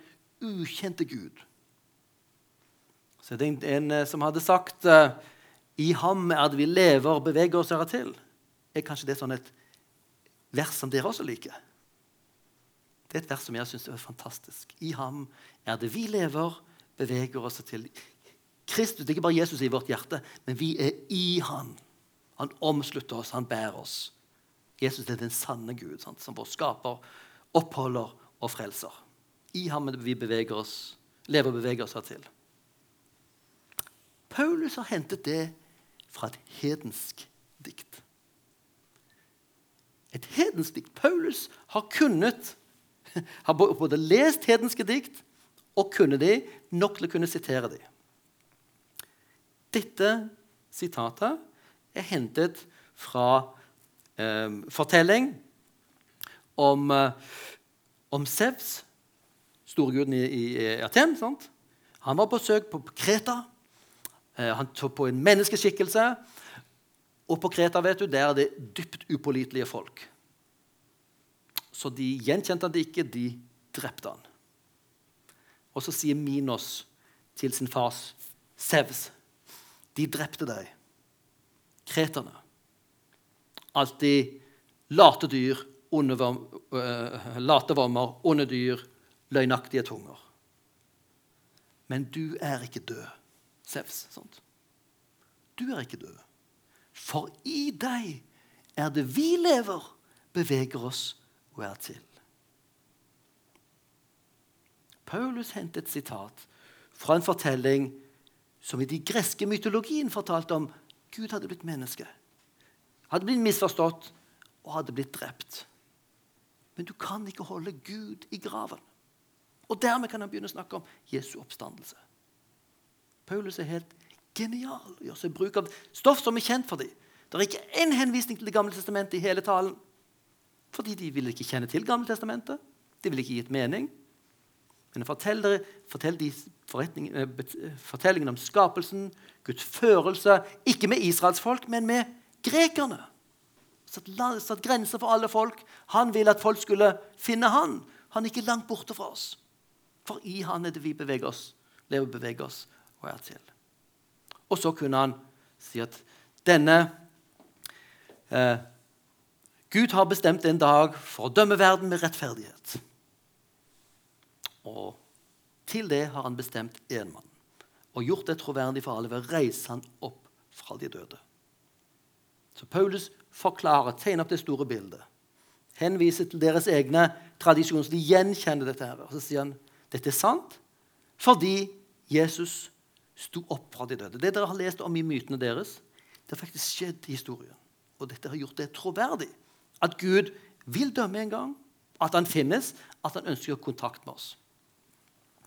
ukjente Gud. Så det er en, en som hadde sagt uh, I ham er det vi lever beveger oss her til. Er kanskje det sånn et vers som dere også liker? Det er et vers som jeg syns er fantastisk. I ham er det vi lever, beveger oss til. Kristus det er ikke bare Jesus i vårt hjerte, men vi er i han. Han omslutter oss, han bærer oss. Jesus er den sanne Gud, sant? som vår skaper, oppholder og frelser. I ham vi beveger oss, lever og beveger oss her til. Paulus har hentet det fra et hedensk dikt. Et hedensk dikt. Paulus har kunnet har både lest hedenske dikt og kunne de nok til å kunne sitere de. Dette sitatet er hentet fra eh, fortelling om, eh, om Sevs, storguden i, i, Aten. Sant? Han var på søk på Kreta. Eh, han tok på en menneskeskikkelse. Og på Kreta vet du, der er det dypt upålitelige folk. Så de gjenkjente han ikke, de drepte han. Og så sier Minos til sin fars Sevs, de drepte deg kreterne. Alltid late dyr, uh, late vommer, onde dyr, løgnaktige tunger. Men du er ikke død, Sevs. Sant? Du er ikke død. For i deg er det vi lever, beveger oss og er til. Paulus hentet et sitat fra en fortelling som i de greske mytologien fortalte om Gud hadde blitt menneske. Hadde blitt misforstått og hadde blitt drept. Men du kan ikke holde Gud i graven. Og dermed kan han begynne å snakke om Jesu oppstandelse. Paulus er helt genial å gjøre seg bruk av stoff som er kjent for dem. Det er ikke én henvisning til Det gamle testamentet i hele talen. Fordi de ville ikke kjenne til Gamle testamentet. De ville ikke gitt mening. Men forteller, fortell de eh, fortellingen om skapelsen, Guds førelse, ikke med Israels folk, men med grekerne. Satt, satt grenser for alle folk. Han ville at folk skulle finne han. Han er ikke langt borte fra oss. For i han er det vi beveger oss, lever og beveger oss og er til. Og så kunne han si at denne eh, Gud har bestemt en dag for å dømme verden med rettferdighet. Og til det har han bestemt én mann og gjort det troverdig for alle ved å reise han opp fra de døde. Så Paulus forklarer, tegner opp det store bildet. Henviser til deres egne tradisjoner, så de gjenkjenner dette. her. Og så sier han dette er sant fordi Jesus sto opp fra de døde. Det dere har lest om i mytene deres, det har faktisk skjedd i historien. Og dette har gjort det troverdig. At Gud vil dømme en gang, at han finnes, at han ønsker kontakt med oss.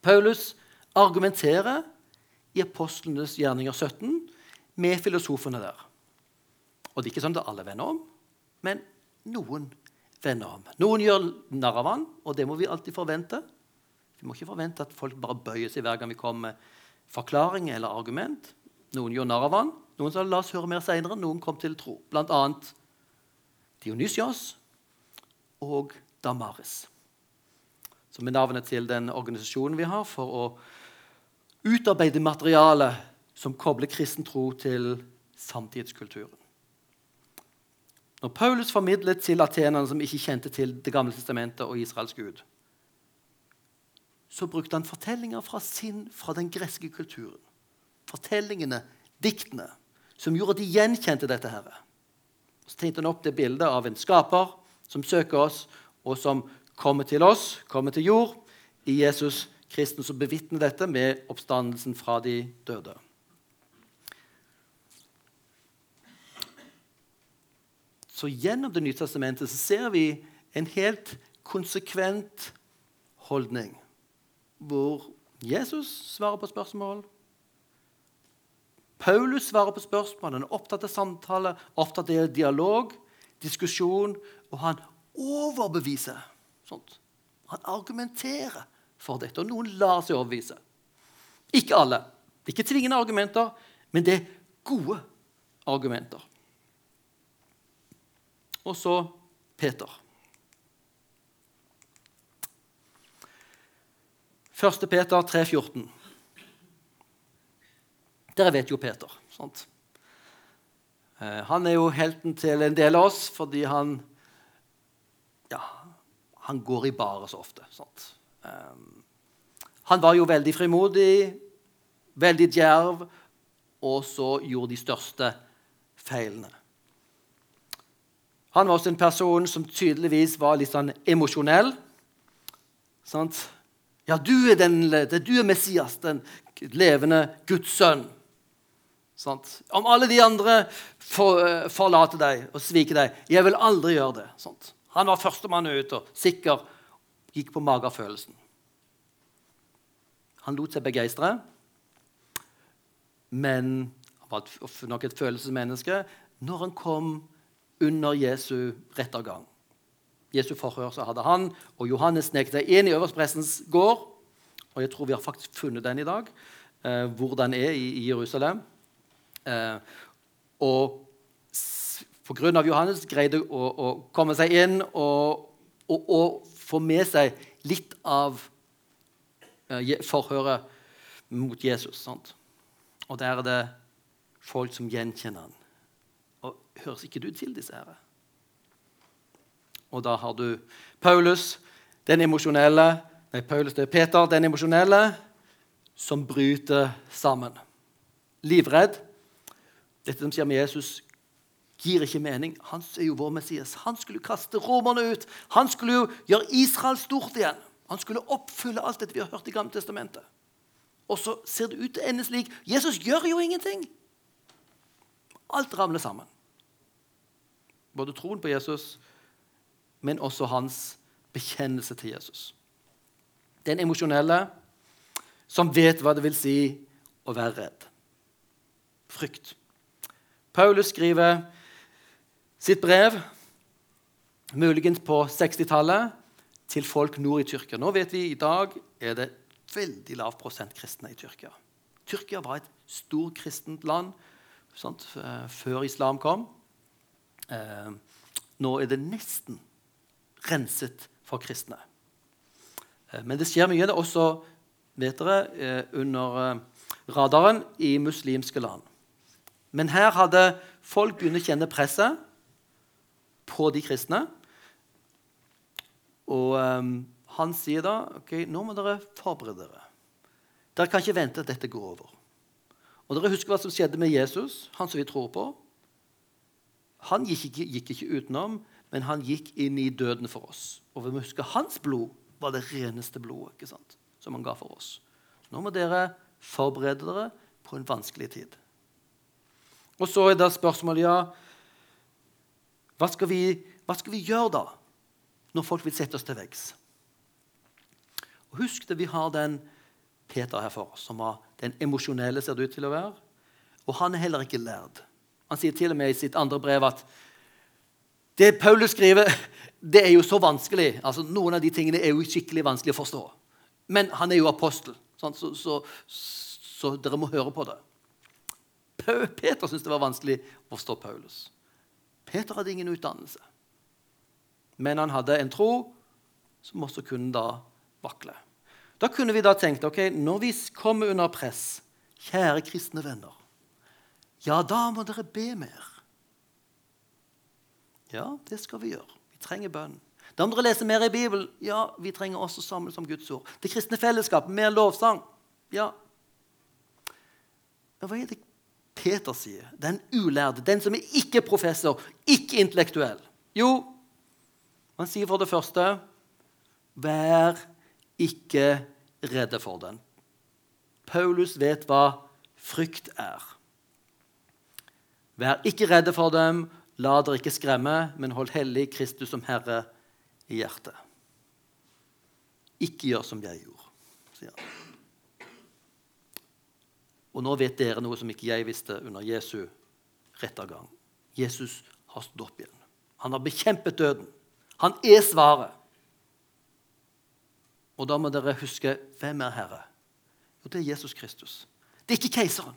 Paulus argumenterer i Apostlenes gjerninger 17 med filosofene der. Og det er ikke sånn at alle vender om, men noen vender om. Noen gjør narr av han, og det må vi alltid forvente. Vi må ikke forvente at folk bare bøyer seg hver gang vi kommer med forklaring eller argument. Noen gjorde narr av han. Noen sa la oss høre mer seinere. Noen kom til tro. Blant annet Dionysios og Damaris. Som er navnet til den organisasjonen vi har for å utarbeide materiale som kobler kristen tro til samtidskulturen. Når Paulus formidlet til atenerne som ikke kjente til Det gamle testamentet og Israels gud, så brukte han fortellinger fra, sin, fra den greske kulturen. Fortellingene, diktene, som gjorde at de gjenkjente dette. her. Så tegnte han opp det bildet av en skaper som søker oss, og som kommer til oss, kommer til jord, i Jesus Kristus, som bevitner dette med oppstandelsen fra de døde. Så gjennom Det nye testamentet ser vi en helt konsekvent holdning hvor Jesus svarer på spørsmål. Paulus svarer på spørsmål. Han er opptatt av samtale, opptatt av dialog, diskusjon, og han overbeviser. Sånt. Han argumenterer for dette, og noen lar seg overbevise. Ikke alle. Det er ikke tvingende argumenter, men det er gode argumenter. Og så Peter. 1. Peter 3,14. Dere vet jo Peter. sant? Eh, han er jo helten til en del av oss fordi han ja, han går i bare så ofte. sant? Eh, han var jo veldig frimodig, veldig djerv, og så gjorde de største feilene. Han var også en person som tydeligvis var litt sånn emosjonell. Sant? Ja, du er, den, du er Messias, den levende Guds sønn. Sant? Om alle de andre for, eh, forlater deg og sviker deg Jeg vil aldri gjøre det. Sant? Han var førstemann ut og sikker gikk på magefølelsen. Han lot seg begeistre, men han var nok et følelsesmenneske når han kom under Jesu rettergang. Jesu forhør så hadde han og Johannes sneket seg inn i øverstprestens gård. Og jeg tror vi har faktisk funnet den i dag, eh, hvor den er i, i Jerusalem. Eh, og pga. Johannes greide å, å, komme seg inn og, og, og, få med seg litt av eh, forhøret mot Jesus. Sant? Og der er det folk som gjenkjenner han. Og Høres ikke du til disse her? Og da har du Paulus, den emosjonelle Nei, Paulus, det er Peter, den emosjonelle, som bryter sammen. Livredd. Dette som skjer med Jesus, gir ikke mening. Han er jo vår Messias. Han skulle kaste romerne ut. Han skulle jo gjøre Israel stort igjen. Han skulle oppfylle alt dette vi har hørt i Gamle testamentet. Og så ser det ut til å ende slik. Jesus gjør jo ingenting. Alt ramler sammen. Både troen på Jesus men også hans bekjennelse til Jesus. Den emosjonelle som vet hva det vil si å være redd. frykt. Paulus skriver sitt brev, muligens på 60-tallet, til folk nord i Tyrkia. Nå vet vi i dag er det veldig lav prosent kristne i Tyrkia. Tyrkia var et stort kristent land sant, før islam kom. Eh, nå er det nesten renset for kristne. Eh, men det skjer mye. Det er også vet dere, eh, under eh, radaren i muslimske land. Men her hadde folk begynt å kjenne presset på de kristne. Og um, han sier da ok, nå må dere forberede dere. Dere kan ikke vente at dette går over. Og dere husker hva som skjedde med Jesus, han som vi tror på. Han gikk ikke, gikk ikke utenom, men han gikk inn i døden for oss. Og vi må huske hans blod var det reneste blodet ikke sant? som han ga for oss. Nå må dere forberede dere på en vanskelig tid. Og så er det spørsmålet ja, hva skal, vi, hva skal vi gjøre da, når folk vil sette oss til veggs? Husk det, vi har den Peter her for oss, som var den emosjonelle, ser det ut til å være. Og han er heller ikke lærd. Han sier til og med i sitt andre brev at det Paulus skriver, det er jo så vanskelig. Altså, noen av de tingene er jo skikkelig vanskelig å forstå. Men han er jo apostel, så, så, så, så, dere må høre på det. Peter syntes det var vanskelig å forstå Paulus. Peter hadde ingen utdannelse. Men han hadde en tro som også kunne da vakle. Da kunne vi da tenkt ok, når vi kommer under press, kjære kristne venner, ja, da må dere be mer. Ja, det skal vi gjøre. Vi trenger bønn. Det andre leser mer i Bibelen. Ja, vi trenger også samles om Guds ord. Det kristne fellesskap, mer lovsang. Ja. Men hva er det Peter sier? Den ulærde, den som er ikke professor, ikke intellektuell. Jo, han sier for det første Vær ikke redde for den. Paulus vet hva frykt er. Vær ikke redde for dem, La dere ikke skremme, men hold hellig Kristus som Herre i hjertet. Ikke gjør som jeg gjorde, sier han. Og nå vet dere noe som ikke jeg visste under Jesu rettergang. Jesus har stått opp igjen. Han har bekjempet døden. Han er svaret. Og da må dere huske hvem er Herre? Jo, det er Jesus Kristus. Det er ikke keiseren.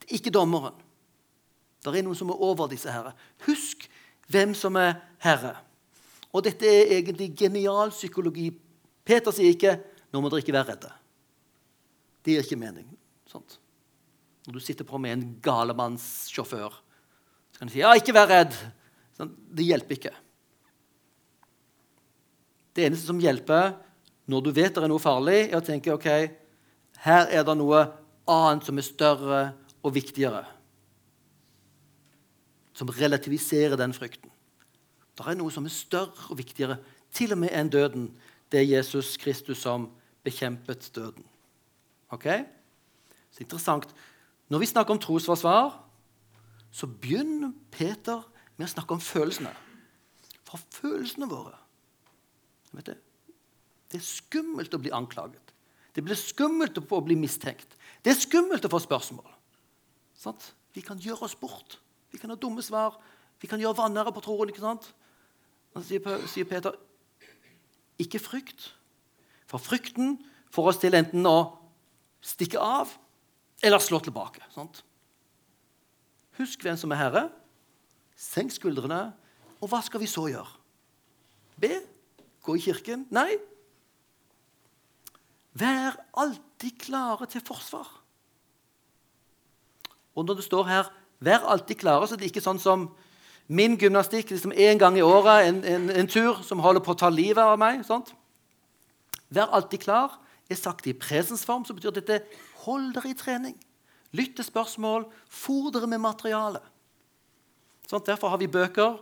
Det er ikke dommeren. Det er noen som er over disse herre. Husk hvem som er herre. Og dette er egentlig genial psykologi. Peter sier ikke 'nå må dere ikke være redde'. Det gir ikke mening. Sånt. Når du sitter på med en galemannssjåfør, så kan du si 'ja, ikke vær redd'. Sånn. Det hjelper ikke. Det eneste som hjelper når du vet det er noe farlig, er å tenke ok, her er det noe annet som er større og viktigere som relativiserer den frykten. Det er noe som er større og viktigere, til og med enn døden. Det er Jesus Kristus som bekjempet døden. Ok? Så interessant. Når vi snakker om trosforsvar, så begynner Peter med å snakke om følelsene. For følelsene våre vet du, Det er skummelt å bli anklaget. Det blir skummelt å bli mistenkt. Det er skummelt å få spørsmål. Sånn? Vi kan gjøre oss bort. Vi kan ha dumme svar. Vi kan gjøre vannere på troen. ikke sant? Så sier Peter ikke frykt. For frykten får oss til enten å stikke av eller slå tilbake. Sant? Husk hvem som er herre. Senk skuldrene. Og hva skal vi så gjøre? Be? Gå i kirken? Nei. Vær alltid klare til forsvar. Og når det står her Vær alltid klare, så det er ikke sånn som min gymnastikk liksom en gang i året, en, en, en, tur som holder på å ta livet av meg. Sant? Vær alltid klar er sagt i presensform, så betyr dette hold dere i trening. Lytt til spørsmål, fôr dere med materiale. Sånn, derfor har vi bøker.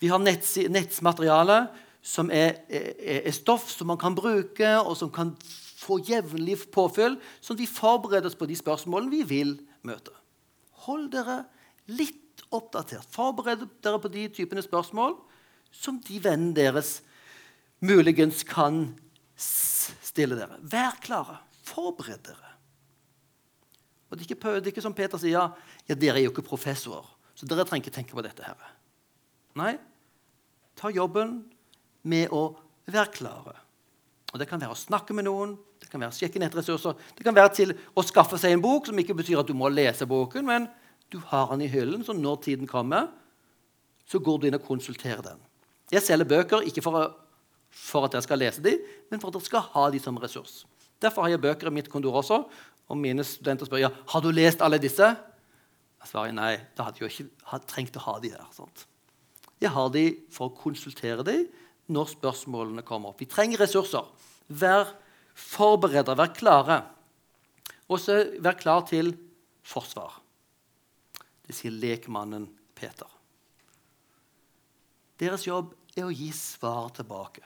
Vi har netts, nettsmateriale som er, er, er, stoff som man kan bruke, og som kan få jevnlig påfyll, sånn at vi forbereder oss på de spørsmålene vi vil møte. Hold dere litt oppdatert. Forbered dere på de typene spørsmål som de vennene deres muligens kan stille dere. Vær klare. Forbered dere. Og det er, ikke, det er ikke som Peter sier, ja, dere er jo ikke professorer, så dere trenger ikke tenke på dette. her. Nei, ta jobben med å være klare. Og Det kan være å snakke med noen, kan være sjekke nettressurser, det kan være til å skaffe seg en bok, som ikke betyr at du må lese boken, men du har den i hyllen, så når tiden kommer, så går du inn og konsulterer den. Jeg selger bøker ikke for, for at dere skal lese dem, men for at dere skal ha dem som ressurs. Derfor har jeg bøker i mitt kontor også. Og mine studenter spør ja, har du lest alle disse. Jeg svarer nei. Da hadde jeg ikke trengt å ha de der. Sant? Jeg har de for å konsultere dem når spørsmålene kommer opp. Vi trenger ressurser. Vær forberedt, vær klare. Og så vær klar til forsvar. Det sier lekmannen Peter. Deres jobb er å gi svar tilbake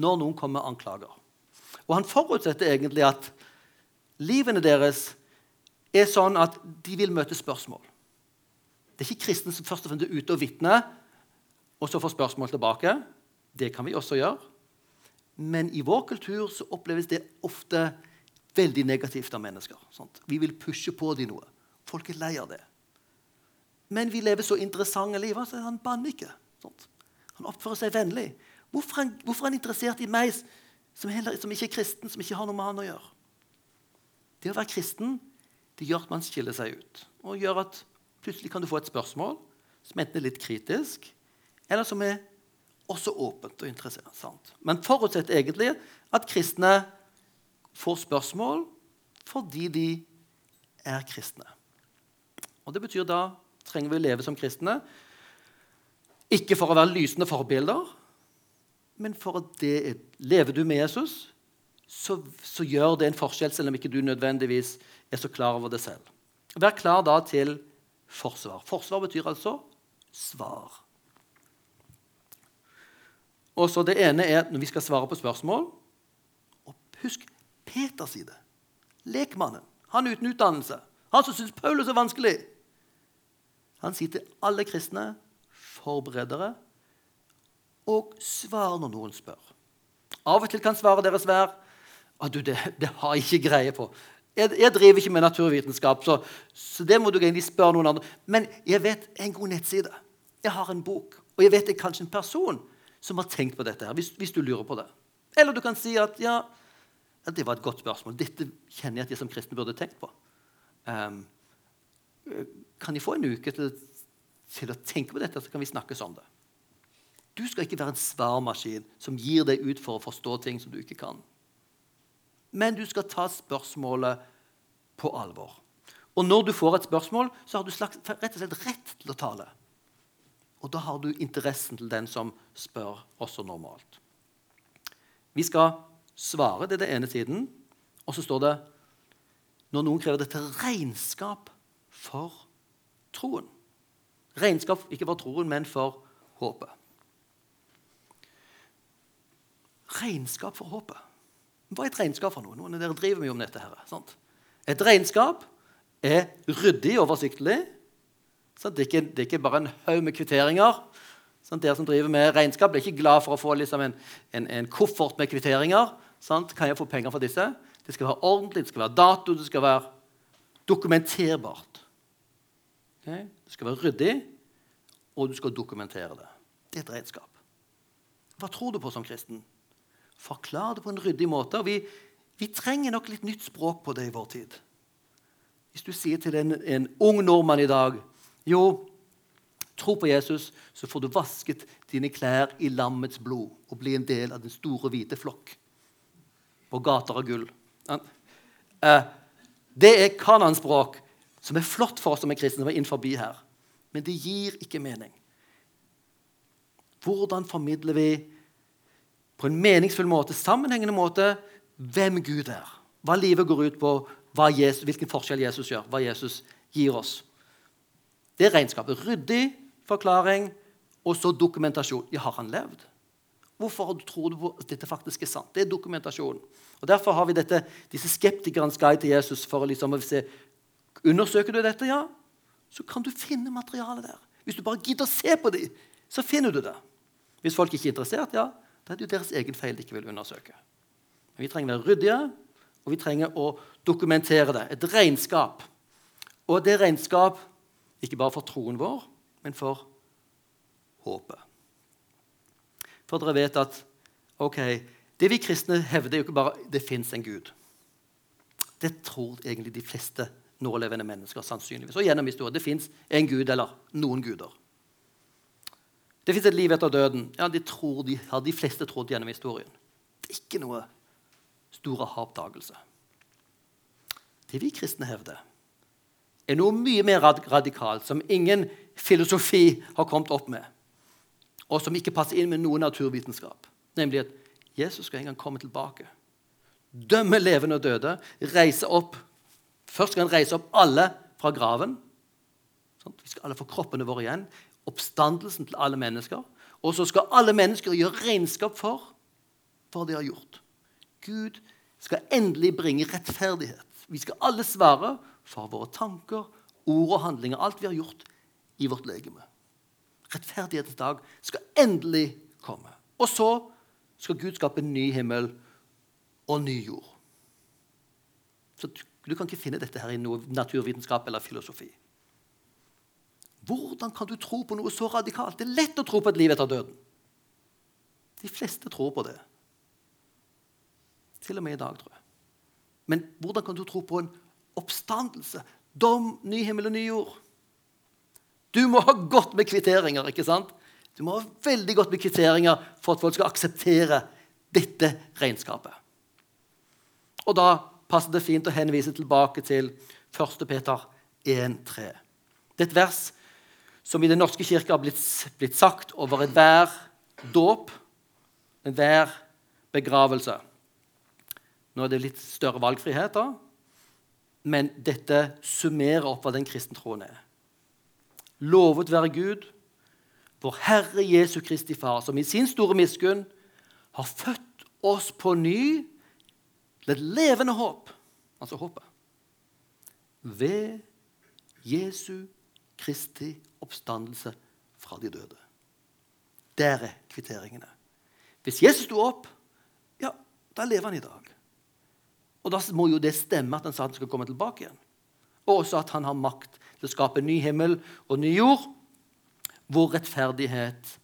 når noen kommer med anklager. Og han forutsetter egentlig at livene deres er sånn at de vil møte spørsmål. Det er ikke kristne som først og fremst er ute og vitner, og så får spørsmål tilbake. Det kan vi også gjøre. Men i vår kultur så oppleves det ofte veldig negativt av mennesker. Sant? Vi vil pushe på dem noe. Folk er lei av det. Men vi lever så interessante liv. Altså, han banner ikke. Sant? Han oppfører seg vennlig. Hvorfor han, hvorfor er han interessert i meg som, heller, som, ikke er kristen, som ikke har noe med han å gjøre? Det å være kristen det gjør at man skiller seg ut. Og gjør at plutselig kan du få et spørsmål som enten er litt kritisk, eller som er også åpent og interessant. Men forutsetter egentlig at kristne får spørsmål fordi de er kristne. Og Det betyr da trenger vi å leve som kristne. Ikke for å være lysende forbilder, men for at det lever du med Jesus, så, så, gjør det en forskjell, selv om ikke du nødvendigvis er så klar over det selv. Vær klar da til forsvar. Forsvar betyr altså svar. Og så Det ene er når vi skal svare på spørsmål. Og husk Peter sier det. Lekmannen. Han uten utdannelse. Han som syns Paulus er vanskelig. Han sier til alle kristne, forberedere, og svar når noen spør. Av og til kan svaret deres være at du, det, det, har jeg ikke greie på. Jeg, jeg driver ikke med naturvitenskap, så, så, det må du egentlig spørre noen andre. Men jeg vet en god nettside. Jeg har en bok. Og jeg vet det er kanskje en person som har tenkt på dette, her, hvis, hvis, du lurer på det. Eller du kan si at ja, det var et godt spørsmål. Dette kjenner jeg at jeg som kristen burde tenkt på. Um, kan jeg få en uke til, til, å tenke på dette, så kan vi snakkes om det? Du skal ikke være en svarmaskin som gir deg ut for å forstå ting som du ikke kan. Men du skal ta spørsmålet på alvor. Og når du får et spørsmål, så har du slags, rett og slett rett til å tale. Og da har du interessen til den som spør, også normalt. Vi skal svare, det er den ene siden. Og så står det når noen krever det til regnskap for troen. Regnskap ikke for troen, men for håpet. Regnskap for håpet. Hva er et regnskap for noe? Noen av dere driver mye om dette. her. Sant? Et regnskap er ryddig og oversiktlig. Det er, ikke, det, er ikke, bare en haug med kvitteringer. Sant? Dere som driver med regnskap, blir ikke glad for å få liksom en, en, en, koffert med kvitteringer. Sant? Kan jeg få penger for disse? Det skal være ordentlig, det skal være dato, det skal være dokumenterbart. Okay? Det skal være ryddig, og du skal dokumentere det. Det er et redskap. Hva tror du på som kristen? Forklar det på en ryddig måte. vi, vi, trenger nok litt nytt språk på det i vår tid. Hvis du sier til en, en ung nordmann i dag jo, tro på Jesus, så får du vasket dine klær i lammets blod og bli en del av den store, hvite flokk på gater av gull. Eh, det er kananspråk som er flott for oss som er kristne, som er innenfor her. Men det gir ikke mening. Hvordan formidler vi på en meningsfull måte, sammenhengende måte, hvem Gud er. Hva livet går ut på, Jesus, hvilken forskjell Jesus gjør, hva Jesus gir oss. Det er regnskapet. Ryddig forklaring og så dokumentasjon. Ja, har han levd? Hvorfor tror du at dette faktisk er sant? Det er dokumentasjon. Og Derfor har vi dette, disse skeptikernes guide til Jesus. for å liksom se, Undersøker du dette, ja, så kan du finne materialet der. Hvis du bare gidder å se på dem, så finner du det. Hvis folk ikke er interessert, ja, da er det jo deres egen feil de ikke vil undersøke. Men vi trenger å være ryddige Og vi trenger å dokumentere det. Et regnskap. Og det regnskap ikke bare for troen vår, men for håpet. For dere vet at ok, det vi kristne hevder, er jo ikke bare det fins en Gud. Det tror egentlig de fleste nålevende mennesker sannsynligvis. Og gjennom historien. Det fins en gud eller noen guder. Det fins et liv etter døden. Ja, de, de har de fleste trodd gjennom historien. Det er ikke noe stor oppdagelse. Det vi kristne hevder, er noe mye mer radikalt, som ingen filosofi har kommet opp med, og som ikke passer inn med noen naturvitenskap. Nemlig at Jesus skal en gang komme tilbake. Dømme levende og døde. Reise opp Først skal han reise opp alle fra graven. Sånn, vi skal alle få kroppene våre igjen. Oppstandelsen til alle mennesker. Og så skal alle mennesker gjøre regnskap for hva de har gjort. Gud skal endelig bringe rettferdighet. Vi skal alle svare for våre tanker, ord og handlinger. Alt vi har gjort i vårt legeme. Rettferdighetens dag skal endelig komme. Og så skal Gud skape en ny himmel og ny jord. Så du kan ikke finne dette her i noe naturvitenskap eller filosofi. Hvordan kan du tro på noe så radikalt? Det er lett å tro på et liv etter døden. De fleste tror på det. Til og med i dag, tror jeg. Men hvordan kan du tro på en oppstandelse? Dom, ny himmel og ny jord? Du må ha godt med kvitteringer. ikke sant? Du må ha veldig godt med kvitteringer for at folk skal akseptere dette regnskapet. Og da passer det fint å henvise tilbake til 1. Peter 1,3. Det er et vers som i Den norske kirke har blitt, blitt sagt over enhver dåp, enhver begravelse. Nå er det litt større valgfrihet, da, men dette summerer opp hva den kristne troen er. Lovet være Gud, vår Herre Jesu Kristi Far, som i sin store miskunn har født oss på ny til et levende håp, altså håpet, ved Jesu Kristi oppstandelse fra de døde. Der er kvitteringene. Hvis Jesus sto opp, ja, da lever han i dag. Og da må jo det stemme at han sa at han skal komme tilbake igjen. Og også at han har makt til å skape ny himmel og ny jord, hvor rettferdighet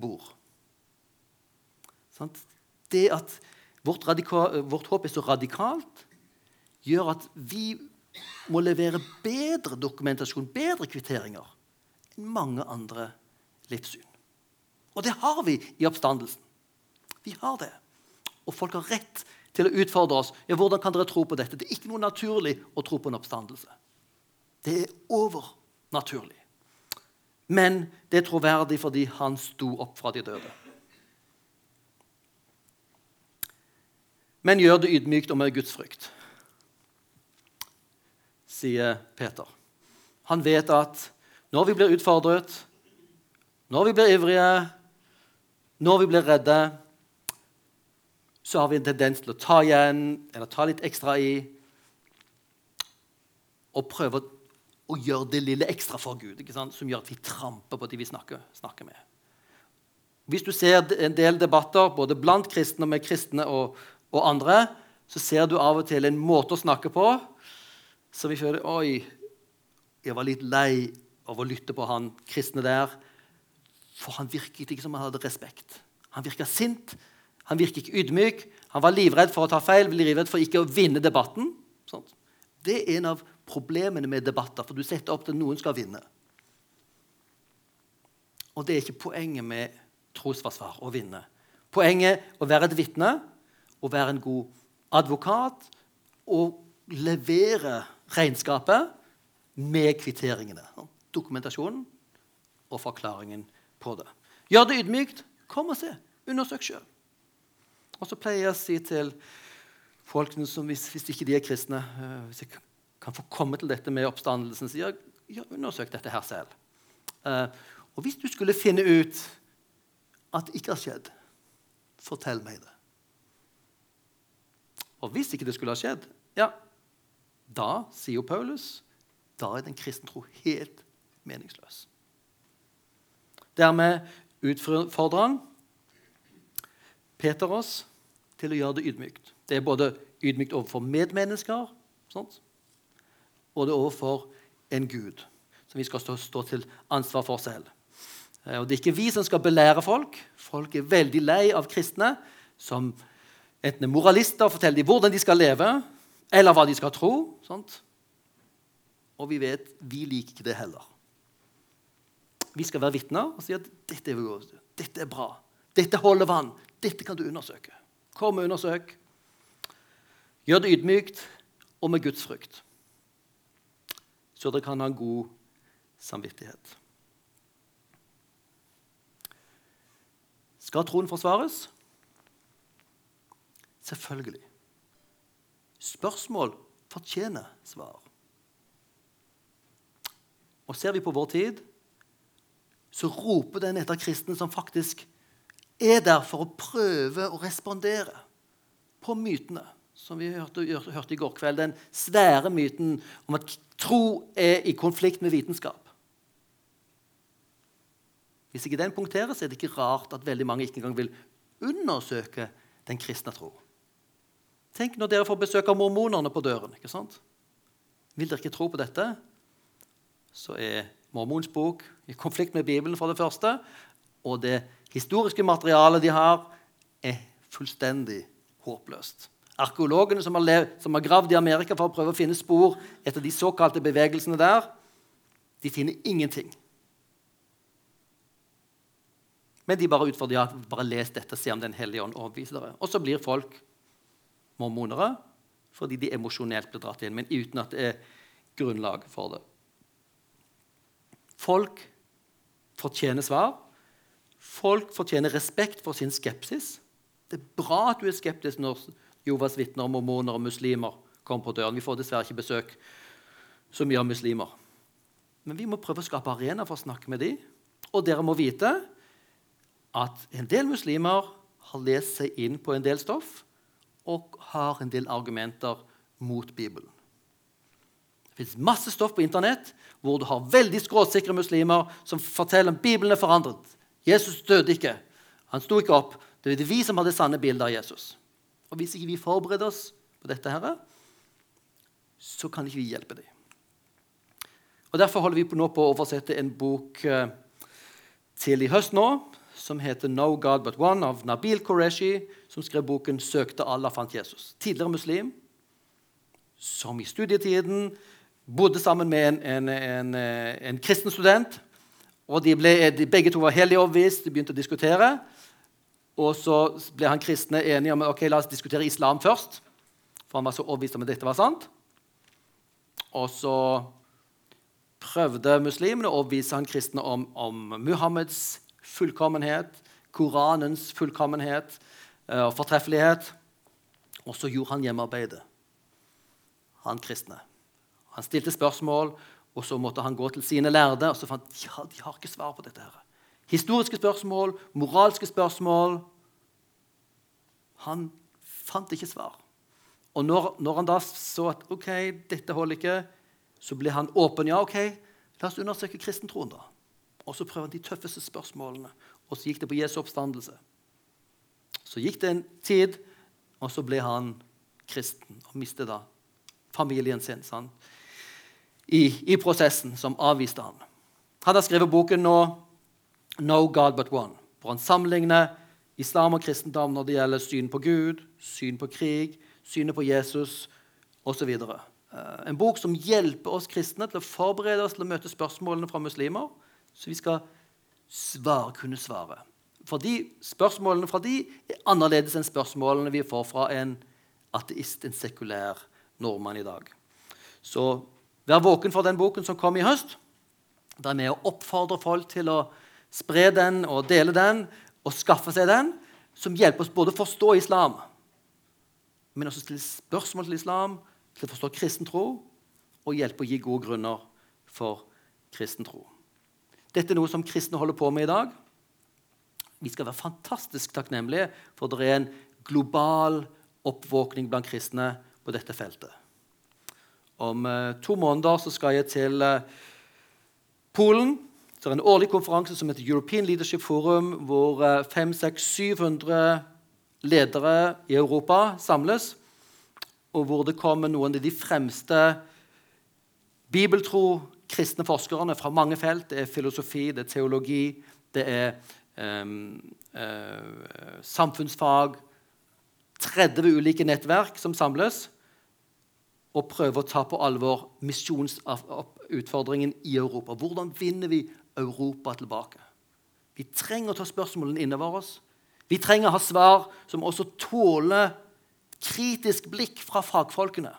bor. Det at vårt, vårt, håp er så radikalt, gjør at vi må levere bedre dokumentasjon, bedre kvitteringer, enn mange andre livssyn. Og det har vi i oppstandelsen. Vi har det. Og folk har rett til å utfordre oss. Ja, hvordan kan dere tro på dette? Det er ikke noe naturlig å tro på en oppstandelse. Det er overnaturlig. Men det er troverdig fordi han sto opp fra de døde. men gjør det ydmykt og med gudsfrykt, sier Peter. Han vet at når vi blir utfordret, når vi blir ivrige, når vi blir redde, så har vi en tendens til å ta igjen eller ta litt ekstra i og prøve å gjøre det lille ekstra for Gud, som gjør at vi tramper på de vi snakker, snakker med. Hvis du ser en del debatter både blant kristne med kristne og, og andre, så ser du av og til en måte å snakke på som vi føler Oi, jeg var litt lei av å lytte på han kristne der. For han virket ikke som han hadde respekt. Han virka sint, han virker ikke ydmyk. Han var livredd for å ta feil, livredd for ikke å vinne debatten. Sånt. Det er en av problemene med debatter, for du setter opp til noen skal vinne. Og det er ikke poenget med trosforsvar å vinne. Poenget er å være et vitne å være en god advokat og levere regnskapet med kvitteringene. Dokumentasjonen og forklaringen på det. Gjør det ydmykt. Kom og se. Undersøk sjøl. Og så pleier jeg å si til folkene som hvis, hvis ikke de er kristne uh, Hvis jeg kan få komme til dette med oppstandelsen, så jeg, ja, undersøk dette her selv. Uh, og hvis du skulle finne ut at det ikke har skjedd, fortell meg det. Og hvis ikke det skulle ha skjedd, ja, da, sier jo Paulus, da er den kristne tro helt meningsløs. Dermed utfordrer han Peter oss til å gjøre det ydmykt. Det er både ydmykt overfor medmennesker sånt? og det er overfor en Gud som vi skal stå, stå til ansvar for selv. Eh, og Det er ikke vi som skal belære folk. Folk er veldig lei av kristne som enten er moralister og forteller dem hvordan de skal leve, eller hva de skal tro. Sånt. Og vi vet vi liker ikke det heller. Vi skal være vitner og si at dette er, dette er bra. Dette holder vann. Dette kan du undersøke. Kom og undersøk. Gjør det ydmykt og med Guds frykt, så dere kan ha en god samvittighet. Skal troen forsvares? Selvfølgelig. Spørsmål fortjener svar. Og ser vi på vår tid, så roper den etter kristne som faktisk er der for å prøve å respondere på mytene som vi hørte, hørte, i går kveld. Den svære myten om at tro er i konflikt med vitenskap. Hvis ikke den punkteres, er det ikke rart at veldig mange ikke engang vil undersøke den kristne tro. Tenk når dere får besøk av mormonerne på døren. ikke sant? Vil dere ikke tro på dette, så er Mormons bok i konflikt med Bibelen for det første. Og det historiske materialet de har, er fullstendig håpløst. Arkeologene som har, levd, som har gravd i Amerika for å prøve å finne spor etter de såkalte bevegelsene der, de finner ingenting. Men de bare utfordrer ja, bare les dette, se om Den hellige ånd overbeviser dere. Og så blir folk mormonere fordi de emosjonelt blir dratt inn, men uten at det er grunnlag for det. Folk fortjener svar. Folk fortjener respekt for sin skepsis. Det er bra at du er skeptisk når Jovas vitner, mormoner og muslimer kommer på døren. Vi får dessverre ikke besøk så mye av muslimer. Men vi må prøve å skape arena for å snakke med dem. Og dere må vite at en del muslimer har lest seg inn på en del stoff og har en del argumenter mot Bibelen. Det fins masse stoff på Internett hvor du har veldig skråsikre muslimer som forteller om Bibelen er forandret. Jesus døde ikke. Han sto ikke opp. Det er vi som har det sanne bildet av Jesus. Og Hvis ikke vi forbereder oss på dette, her, så kan ikke vi hjelpe dem. Og Derfor holder vi nå på å oversette en bok eh, til i høst nå, som heter 'No God But One' av Nabil Qureshi, som skrev boken 'Søkte Allah fant Jesus'. Tidligere muslim, som i studietiden bodde sammen med en, en, en, en kristen student. Og de ble, de, Begge to var hellig overbevist, de begynte å diskutere. Og så ble han kristne enige om ok, la oss diskutere islam først. For han var så overbevist om at dette var sant. Og så prøvde muslimene å overbevise han kristne om, om Muhammeds fullkommenhet, Koranens fullkommenhet og og fortreffelighet. Og så gjorde han hjemmearbeidet, han kristne. Han stilte spørsmål, og så måtte han gå til sine lærde. Og så fant ja, de har ikke svar på dette. her. Historiske spørsmål, moralske spørsmål. Han fant ikke svar. Og når, når han da så at ok, dette holder ikke, så ble han åpen. Ja, ok, la oss undersøke kristentroen, da. Og så prøver han de tøffeste spørsmålene. Og så gikk det på Jesu oppstandelse. Så gikk det en tid, og så ble han kristen og mistet da familien sin sånn, i, i, prosessen som avviste han. Han har skrevet boken nå 'No God But One', hvor han sammenligner islam og kristendom når det gjelder syn på Gud, syn på krig, synet på Jesus osv. Eh, en bok som hjelper oss kristne til å forberede oss til å møte spørsmålene fra muslimer så vi skal svare, kunne svare. Fordi Spørsmålene fra de er annerledes enn spørsmålene vi får fra en ateist, en sekulær nordmann i dag. Så vær våken for den boken som kom i høst. Det er med å oppfordre folk til å spre den og dele den og skaffe seg den, som hjelper oss både å forstå islam, men også stille spørsmål til islam, til å forstå kristen tro, og hjelpe å gi gode grunner for kristen tro. Dette er noe som kristne holder på med i dag. Vi skal være fantastisk takknemlige for at det er en global oppvåkning blant kristne på dette feltet. Om eh, to måneder så skal jeg til eh, Polen. Det er en årlig konferanse som heter European Leadership Forum, hvor eh, 500-700 ledere i Europa samles. og hvor det kommer noen av de fremste bibeltro kristne forskerne fra mange felt. Det er filosofi, det er teologi, det er um, uh, samfunnsfag 30 ulike nettverk som samles og prøve å ta på alvor misjonsutfordringen i Europa. Hvordan vinner vi Europa tilbake? Vi trenger å ta spørsmålene innover oss. Vi trenger å ha svar som også tåler kritisk blikk fra fagfolkene.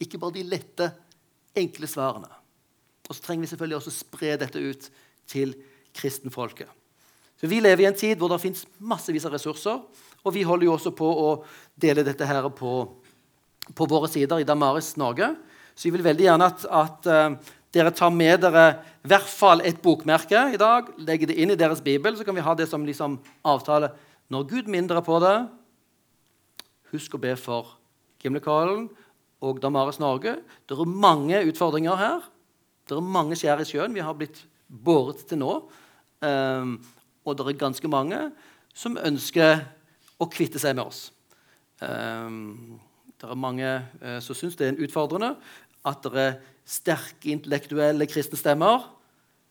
Ikke bare de lette, enkle svarene. Og så trenger vi selvfølgelig også spre dette ut til kristenfolket. Så Vi lever i en tid hvor det fins massevis av ressurser. Og vi holder jo også på å dele dette her på, på våre sider i Damaris Norge. Så jeg vil veldig gjerne at, at uh, dere tar med dere i hvert fall et bokmerke i dag. Legger det inn i deres bibel, så kan vi ha det som liksom avtale. Når Gud minner dere på det, husk å be for Gimlekollen og Damaris Norge. Det er mange utfordringer her. Det er mange skjær i sjøen vi har blitt båret til nå. Um, og det er ganske mange som ønsker å kvitte seg med oss. Um, det er mange eh, som syns det er utfordrende at det er sterke intellektuelle kristne stemmer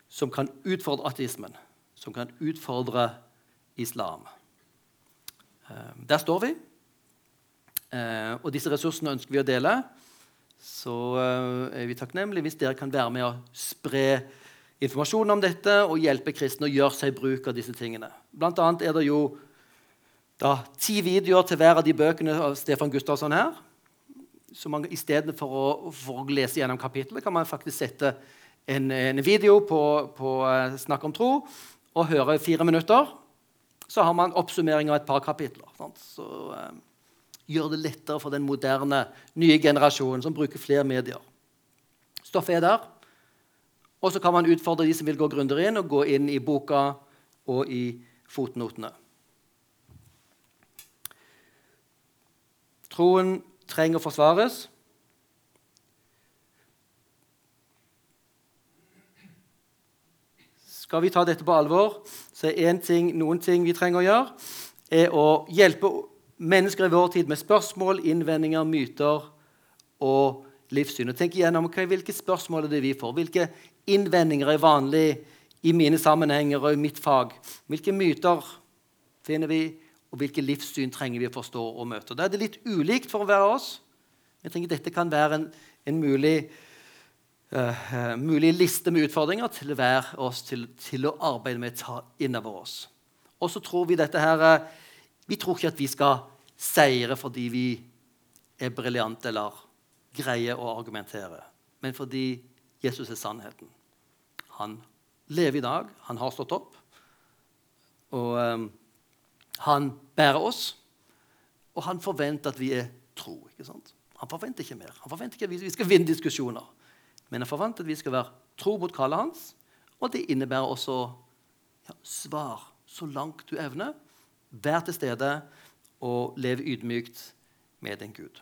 som kan utfordre ateismen, som kan utfordre islam. Eh, der står vi. Eh, og disse ressursene ønsker vi å dele. Så eh, er vi takknemlige hvis dere kan være med å spre informasjon om dette og hjelpe kristne å gjøre seg bruk av disse tingene. Blant annet er det jo da, ti videoer til hver av de bøkene av Stefan Gustavsson her så man Istedenfor å, for å lese gjennom kapittelet kan man faktisk sette en, en video på, på uh, Snakk om tro og høre fire minutter. Så har man oppsummering av et par kapitler. Sant? Så uh, gjør det lettere for den moderne, nye generasjonen som bruker flere medier. Stoffet er der. Og så kan man utfordre de som vil gå grundigere inn, og gå inn i boka og i fotnotene. Troen trenger å forsvares. Skal vi ta dette på alvor, så er ting, noen ting vi trenger å gjøre, er å hjelpe mennesker i vår tid med spørsmål, innvendinger, myter og livssyn. Og tenk igjennom okay, hvilke spørsmål er det vi får. Hvilke innvendinger er vanlig i mine sammenhenger og i mitt fag? Hvilke myter finner vi? Og hvilke livssyn trenger vi å forstå og møte. Da er det litt ulikt for å være oss. Jeg tenker Dette kan være en, en mulig, uh, mulig, liste med utfordringer til hver oss til, til å arbeide med å ta innover oss. Og så tror vi dette her uh, Vi tror ikke at vi skal seire fordi vi er briljante eller greier å argumentere, men fordi Jesus er sannheten. Han lever i dag, han har stått opp. Og um, han bærer oss, og han forventer at vi er tro. ikke sant? Han forventer ikke mer. Han forventer ikke at vi skal vinne diskusjoner. Men han forventer at vi skal være tro mot kallet hans, og det innebærer også ja, svar så langt du evner. Vær til stede og lev ydmykt med din Gud.